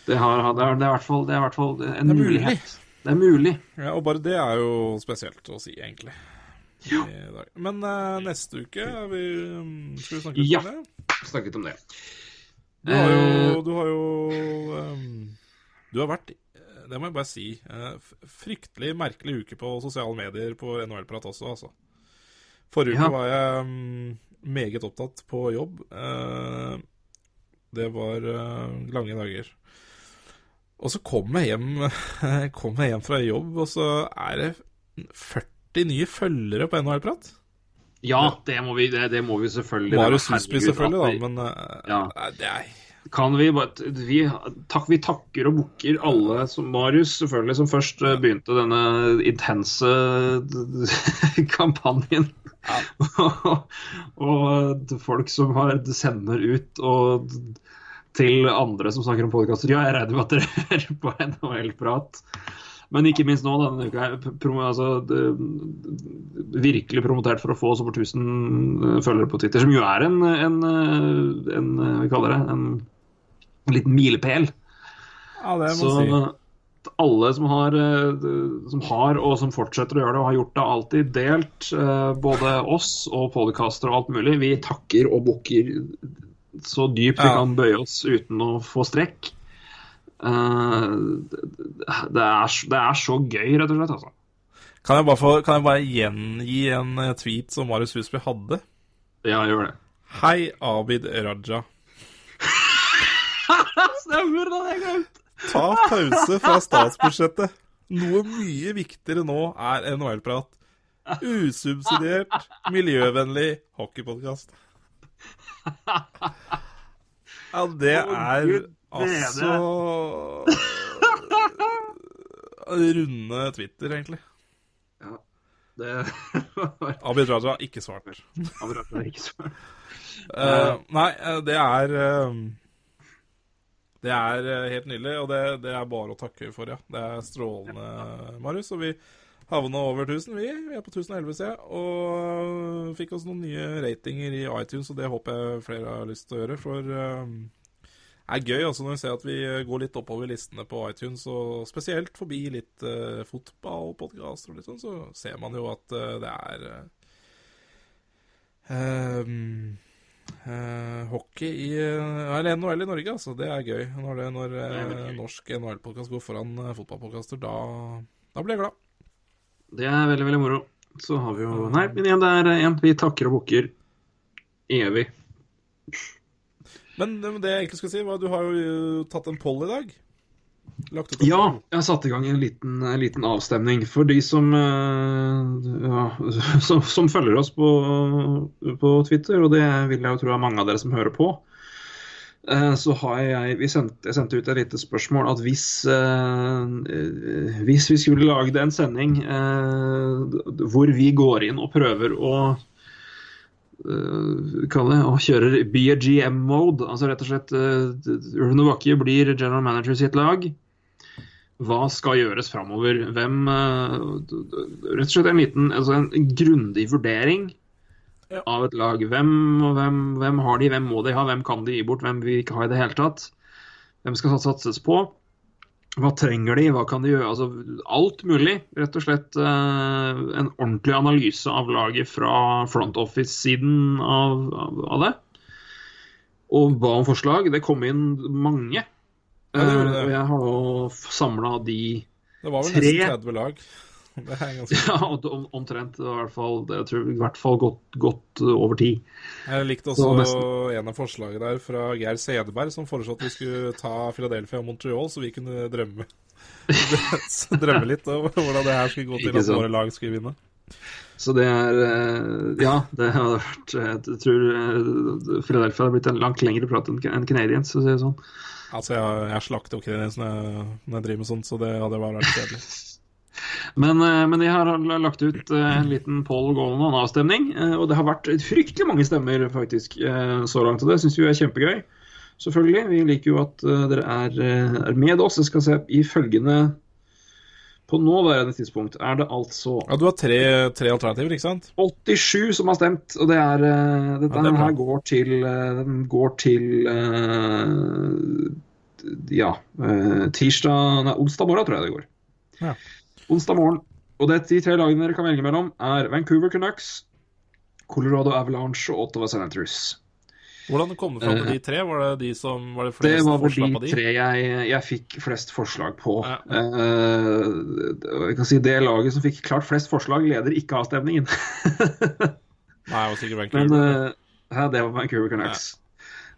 Det, har, det, er, er i hvert fall, en Det er mulig. mulighet. Det er mulig. Ja, og bare det er jo spesielt å si, egentlig. Ja. Men uh, neste uke vi, um, skal vi snakke litt Ja. om det? Snakket om det. Du har jo, Eh, du har jo um, Du har vært, det må jeg bare si, Uh, fryktelig merkelig uke på sosiale medier på NHL-prat også, altså. Forrige Ja. var jeg mm, meget opptatt på jobb. Eh, det var eh, lange dager. Og så kom jeg hjem, kom jeg hjem fra jobb, og så er det 40 nye følgere på NHL-prat. ja, det må vi, det, det må vi selvfølgelig. Marius Husby selvfølgelig, da, men eh, Ja. det er Kan vi bare vi, takk, vi takker og bukker alle som Marius, selvfølgelig, som først eh, begynte denne intense kampanjen. og folk som har sender ut og til andre som snakker om podkaster. Ja, jeg regner med at dere hører på NHL-prat. Men ikke minst nå denne uka. her, Promo, altså, virkelig promotert for å få over 1000 følgere på Twitter, som jo er en, en, en, hva vi kaller det, en en liten milepæl. Ja, det må Så jeg si. alle som har, eh, som har, og som fortsetter å gjøre det, og har gjort det alltid, delt eh, både oss og podcaster og alt mulig, vi takker og bukker så dypt vi Ja. kan bøye oss uten å få strekk. Eh, det, er, det er så gøy, rett og slett. altså. Kan jeg bare, få, kan jeg bare gjengi en tweet som Marius Husby hadde? Ja, gjør det. Hei, Abid Raja. Stemmer, det jeg glemt! Ta pause fra statsbudsjettet. Noe mye viktigere nå er NHL-prat. Usubsidiert, miljøvennlig hockeypodkast. Ja, det er altså Runde Twitter, egentlig. Ja, Det Abid Raja, ikke svart. Abid Raja har ikke så Eh, nei, eh, det er eh, Det er eh, helt nydelig, og det, det er bare å takke for, ja. Det er strålende, Marius. Og vi havna over 1000, vi. Vi er på 1011 sted. Og fikk oss noen nye ratinger i iTunes, og det håper jeg flere har lyst til å gjøre. For eh, det er gøy også når vi ser at vi går litt oppover listene på iTunes, og spesielt forbi litt uh, fotballpodkaster og litt sånn, så ser man jo at eh, det er eh, Eh, hockey i eh, Eller NHL i Norge, altså. Det er gøy. Når, det, når eh, norsk NHL-podkast går foran uh, fotballpodkaster, da, da blir jeg glad. Det er veldig, veldig moro. Så har vi jo Nei, men igjen, det er en vi takker og bukker evig. Men, men det jeg egentlig skal si, var at du har jo tatt en poll i dag. Ja, jeg satte satt i gang en liten, en liten avstemning. For de som, eh, ja, som, som følger oss på, på Twitter, og det vil jeg jo tro er mange av dere som hører på, eh, så har jeg vi sendt, Jeg sendte ut et lite spørsmål at hvis, eh, hvis vi skulle lagd en sending hvor vi går inn og prøver å kalle og kjører BGM-mode. Altså rett og slett uh, og Bakke blir general manager i sitt lag. Hva skal gjøres framover? Hvem uh, Rett og slett en liten altså en grundig vurdering Ja. av et lag. Hvem, hvem, hvem har de, hvem må de ha, hvem kan de gi bort, hvem vil vi ikke ha i det hele tatt? Hvem skal satses på? Hva trenger de, hva kan de gjøre? Altså, alt mulig. Rett og slett eh, en ordentlig analyse av laget fra front office-siden av, av det. Og ba om forslag. Det kom inn mange. Ja, det det. Eh, og jeg har nå samla de Det var vel Tre. nesten 30 lag. Det ganske ja, om- omtrent. I hvert fall, jeg tror, i hvert fall godt, godt over ti. Jeg likte også nesten. en av forslagene der fra Geir Sedeberg, som foreslo at vi skulle ta Philadelphia og Montreal, så vi kunne drømme. Drømme litt over hvordan det her skulle gå til at våre lag skulle vinne. Så det er eh, Ja, det hadde vært Jeg tror eh, Philadelphia hadde blitt en langt lengre prat enn Canadiens, for å si det sånn. Altså, jeg, jeg slakter jo ikke det når jeg driver med sånt, så det hadde bare vært kjedelig. Men, eh, men jeg har lagt ut eh, en liten Paul Golan-avstemning, eh, og det har vært fryktelig mange stemmer faktisk så langt. Og det syns vi er kjempegøy. Selvfølgelig. Vi liker jo at dere er, er med oss. Jeg skal se i følgende På nåværende tidspunkt er det altså Ja, Du har tre, tre alternativer, ikke sant? 87 som har stemt, og det er uh, Dette Ja, det er her går til uh, Den går til uh, Ja. tirsdag Nei, onsdag morgen, tror jeg det går. Ja. Onsdag morgen. Og det de tre lagene dere kan velge mellom, er Vancouver Canucks, Colorado Avalanche og Ottawa Senators. Hvordan kom du fram til de tre? Var det de som var det flest Det flest var vel forslag på de de? tre jeg, jeg fikk flest forslag på. Ja. Uh, jeg kan si Det laget som fikk klart flest forslag, leder ikke avstemningen. Nei, det var sikkert Vancouver. Men uh, ja, det var Vancouver Canucks.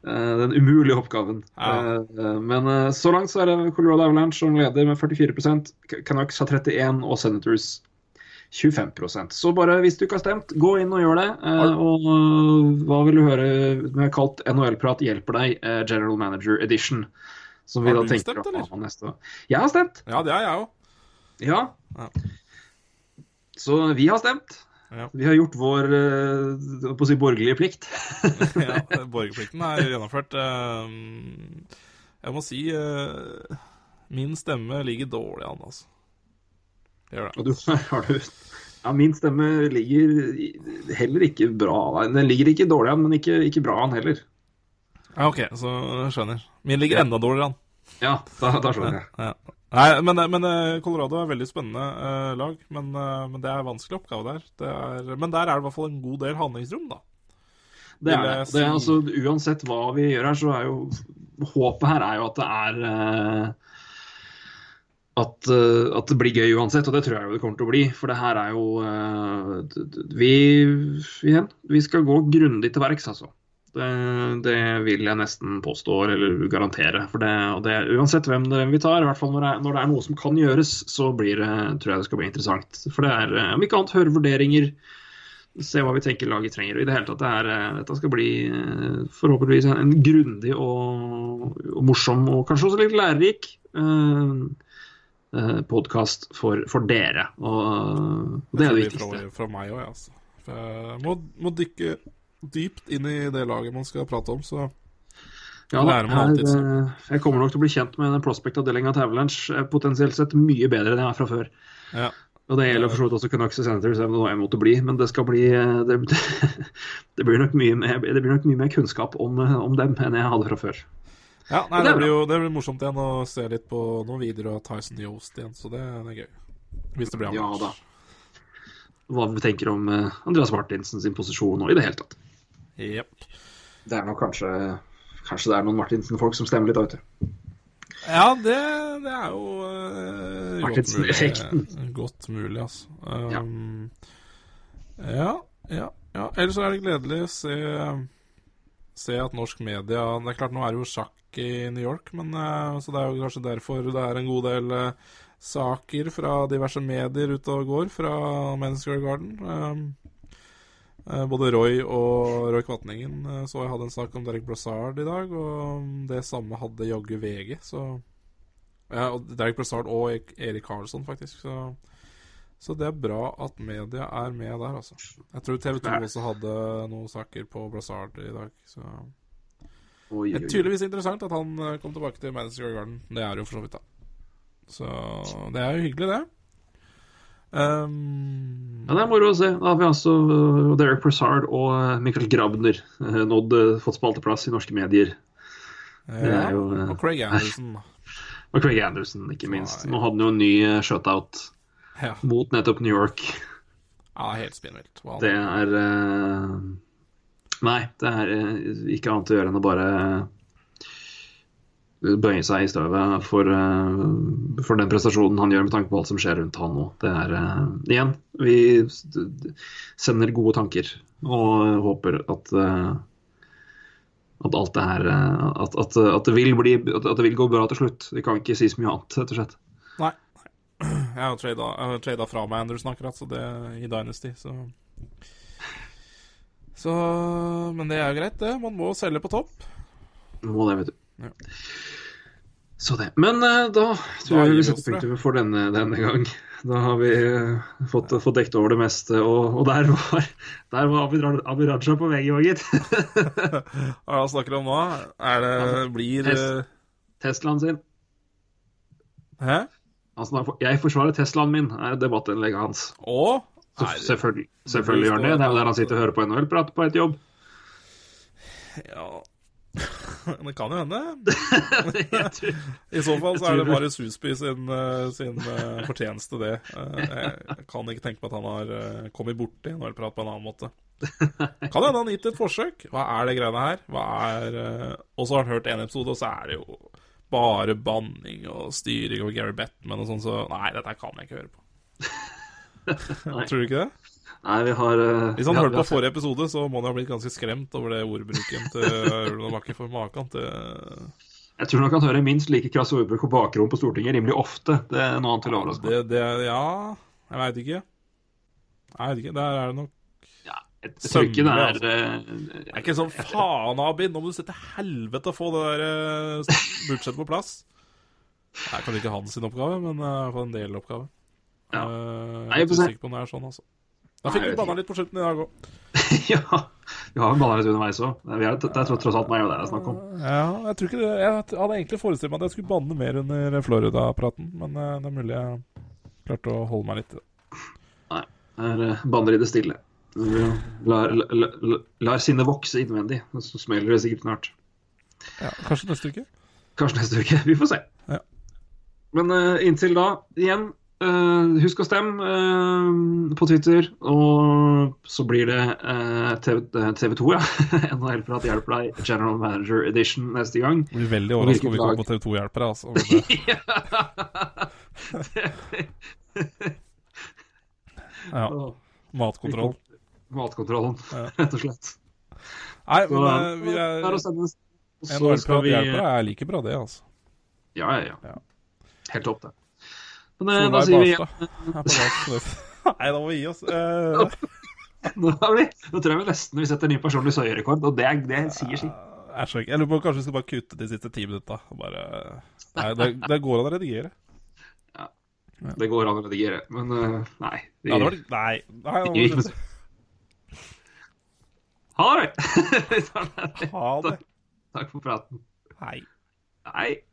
Eh, den umulige oppgaven. Ja. Uh, men uh, så langt så er det Colorado Avalanche som leder med 44 K- Canucks har 31 og Senators 25% Så bare hvis du ikke har stemt, gå inn og gjør det. Eh, og eh, hva vil du høre vi har kalt NHL-prat hjelper deg, eh, General Manager Edition. Som vi Har da du tenker stemt, å eller? ha neste Jeg har stemt, Ja, det er jeg òg. ja. Ja. Så vi har stemt. Ja. Vi har gjort vår på å si borgerlige plikt. ja, borgerplikten er gjennomført. Jeg må si min stemme ligger dårlig an, altså. Gjør det. Og du har du Ja, min stemme ligger heller ikke bra. Den ligger ikke dårlig an, men ikke, ikke bra an heller. Ja, OK, så skjønner. Min ligger enda dårligere an. Ja, da, da skjønner jeg. Ja. Nei, men, men eh, Colorado er veldig spennende eh, lag. Men, eh, men det er en vanskelig oppgave der. Det er, men der er det i hvert fall en god del handlingsrom, da. Det er det. det er, altså, uansett hva vi gjør her, så er jo Håpet her er jo at det er eh, at, eh, at det blir gøy uansett, og det tror jeg jo det kommer til å bli. For det her er jo d- Vi igjen, vi skal gå grundig til verks, altså. Det, det vil jeg nesten påstå, eller garantere. For det, det, uansett hvem det vi tar, i hvert fall når det, er, når det er noe som kan gjøres, så blir det, tror jeg det skal bli interessant. For det er, eh, om ikke annet, høre vurderinger, se hva vi tenker laget trenger. Og i det hele tatt, det er, dette skal bli forhåpentligvis en, en grundig og, og morsom, og kanskje også litt lærerik eh, podkast for, for dere. Og, og det er det viktigste. Fra, fra meg òg, altså. Jeg må, må dykke dypt inn i det laget man skal prate om, så Ja, lærer man alltid, så. eh, jeg kommer nok til å bli kjent med den prospect-avdelinga til Avalanche eh, potensielt sett mye bedre enn jeg er fra før. ja. Og det gjelder for så vidt også Canucks Senators, selv om det måtte bli. Men det skal bli eh, Det, det, blir, nok mye mer, det blir nok mye mer kunnskap om, eh, om dem enn jeg hadde fra før. Ja, nei, det det blir jo det blir morsomt igjen å se litt på noen videoer av Tyson Yost igjen, så det, det er gøy. Hvis det blir Ja da. Hva vi tenker om eh, Andreas Martinsen sin posisjon og i det hele tatt. Jep. Det er nok kanskje Kanskje det er noen Martinsen-folk som stemmer litt, da, vet du. Ja, det, det er jo uh, godt mulig. Martinsen-effekten. Godt mulig, altså. Um, ja. ja, ja. Ellers er det gledelig å se, se at norsk media Det er klart, nå er det jo sjakk i New York, men eh, så det er jo kanskje derfor det er en god del eh, saker fra diverse medier ute og går fra Men's Square Garden. Eh, både Roy og Roy Kvatningen så jeg hadde en sak om Derek Brassard i dag, og det samme hadde jaggu VG, så ja, og Derek Brassard og Erik Karlsson, faktisk. Så, så det er bra at media er med der, altså. Jeg tror TV 2 også hadde noen saker på Brassard i dag. Så Oi, det oi, oi. tydeligvis interessant at han eh, kom tilbake til Madison Square Garden. Det er jo for så vidt, da. Så det er jo hyggelig, det. Um, Ja, det er moro å se. Da har vi altså uh, Derek Brassard og uh, Michael Grabner uh, nådd uh, fått spalteplass i norske medier. det ja, jo, eh, og Craig Anderson. Og Craig Anderson, ikke minst. Nå hadde han jo en ny shutout Ja, mot nettopp New York. ja helt spinnvilt. Wow. Det er uh, Nei, det er uh, ikke annet å gjøre enn å bare bøye seg i støvet for, for den prestasjonen han gjør med tanke på alt som skjer rundt han nå. Det er Igjen, vi sender gode tanker og håper at at alt det her at, at, at, det bli, at det vil gå bra til slutt. Vi kan ikke si så mye annet, rett og slett. Nei. Jeg har jo trada, fra meg Anderson akkurat, så det i Dynasty, så Så Men det er greit, det. Man må selge på topp. Må det, vet du. Ja. Så det. Men uh, da tror jeg vi setter punktum for denne, denne gang. Da har vi uh, fått, fått dekt over det meste, og, og der var, der var Abid Raja på vei gitt. Hva er snakker om nå? Er det blir Test. eh, Teslaen sin. Hæ? Snakker, jeg forsvarer Teslaen min, er debattinnlegget hans. Og? Nei, selvfølgelig selvfølgelig gjør han det. Det er jo der han sitter og hører på NHL-prat på et jobb. Ja Det kan jo hende. I så fall så er det bare Husby sin, eh, sin eh, fortjeneste, det. Eh, Jeg kan ikke tenke meg at han har kommet borti NHL-prat på en annen måte. Kan hende han gitt et forsøk. Hva er det greiene her? Hva er Og så har han hørt en episode, og så er det jo bare banning og styring og Gary Bettman og sånn, så nei, dette kan jeg ikke høre på. Tror du ikke det? Nei, vi har uh, Hvis han ja, hørte på forrige episode, så må han ha blitt ganske skremt over det ordbruken til Ulven Bakke for maken til Jeg tror nok han hører minst like krass ordbruk på bakrom på Stortinget rimelig ofte. Det er noe annet til å overraske meg. Ja, jeg veit ikke. Jeg vet ikke, Der er det nok Jeg tror ikke det er Det eh, er ikke sånn faen, Abid, nå må du se til helvete å få det der eh, budsjettet på plass. Det er kanskje ikke hans oppgave, men iallfall få en deloppgave. Ja. Uh, jeg er ikke sikker på om det er sånn, altså. Da fikk vi banna litt på slutten i dag òg. ja. Vi har jo banna litt underveis òg. Det er tross alt meg og deg det er snakk om. Ja, jeg tror ikke det Jeg hadde egentlig forestilt meg at jeg skulle banne mer under Florida-praten, men eh, det er mulig jeg klarte å holde meg litt i det. Nei. Eh, banner i det stille. Lar, lar, sinnet vokse innvendig, så smeller det sikkert snart. Ja, kanskje neste uke? Kanskje neste uke. Vi får se. Ja. Men uh, inntil da, igjen, uh, husk å stemme uh, på Twitter. Og så blir det TV, TV 2, ja. NHL-prat hjelper deg, General Manager Edition neste gang. Jeg blir veldig overrasket om vi kommer på TV 2 hjelper deg, altså. Men, Ja, matkontroll. Matkontrollen, rett og slett. Nei, men så, vi det er å er sende- og så vi hjelper er like bra, det, altså. Ja, ja, ja. Ja. Helt topp, det. Men eh, da sier vi er plass. Nei, da må vi gi oss. Eh, nå, vi, nå tror jeg vi nesten vi setter ny personlig søyerekord, og det, er- det sier sitt. jeg. Jeg lurer på kanskje vi skal bare kutte de siste ti minutta. Bare Nei, det, det går an å redigere. Ja, Det går an å redigere, men eh, nei. Vi, Ja, det var nei, Nei. nei vi gikk med Ha det! Vi tar den her. Ha det. Takk for praten. Hei. Hei.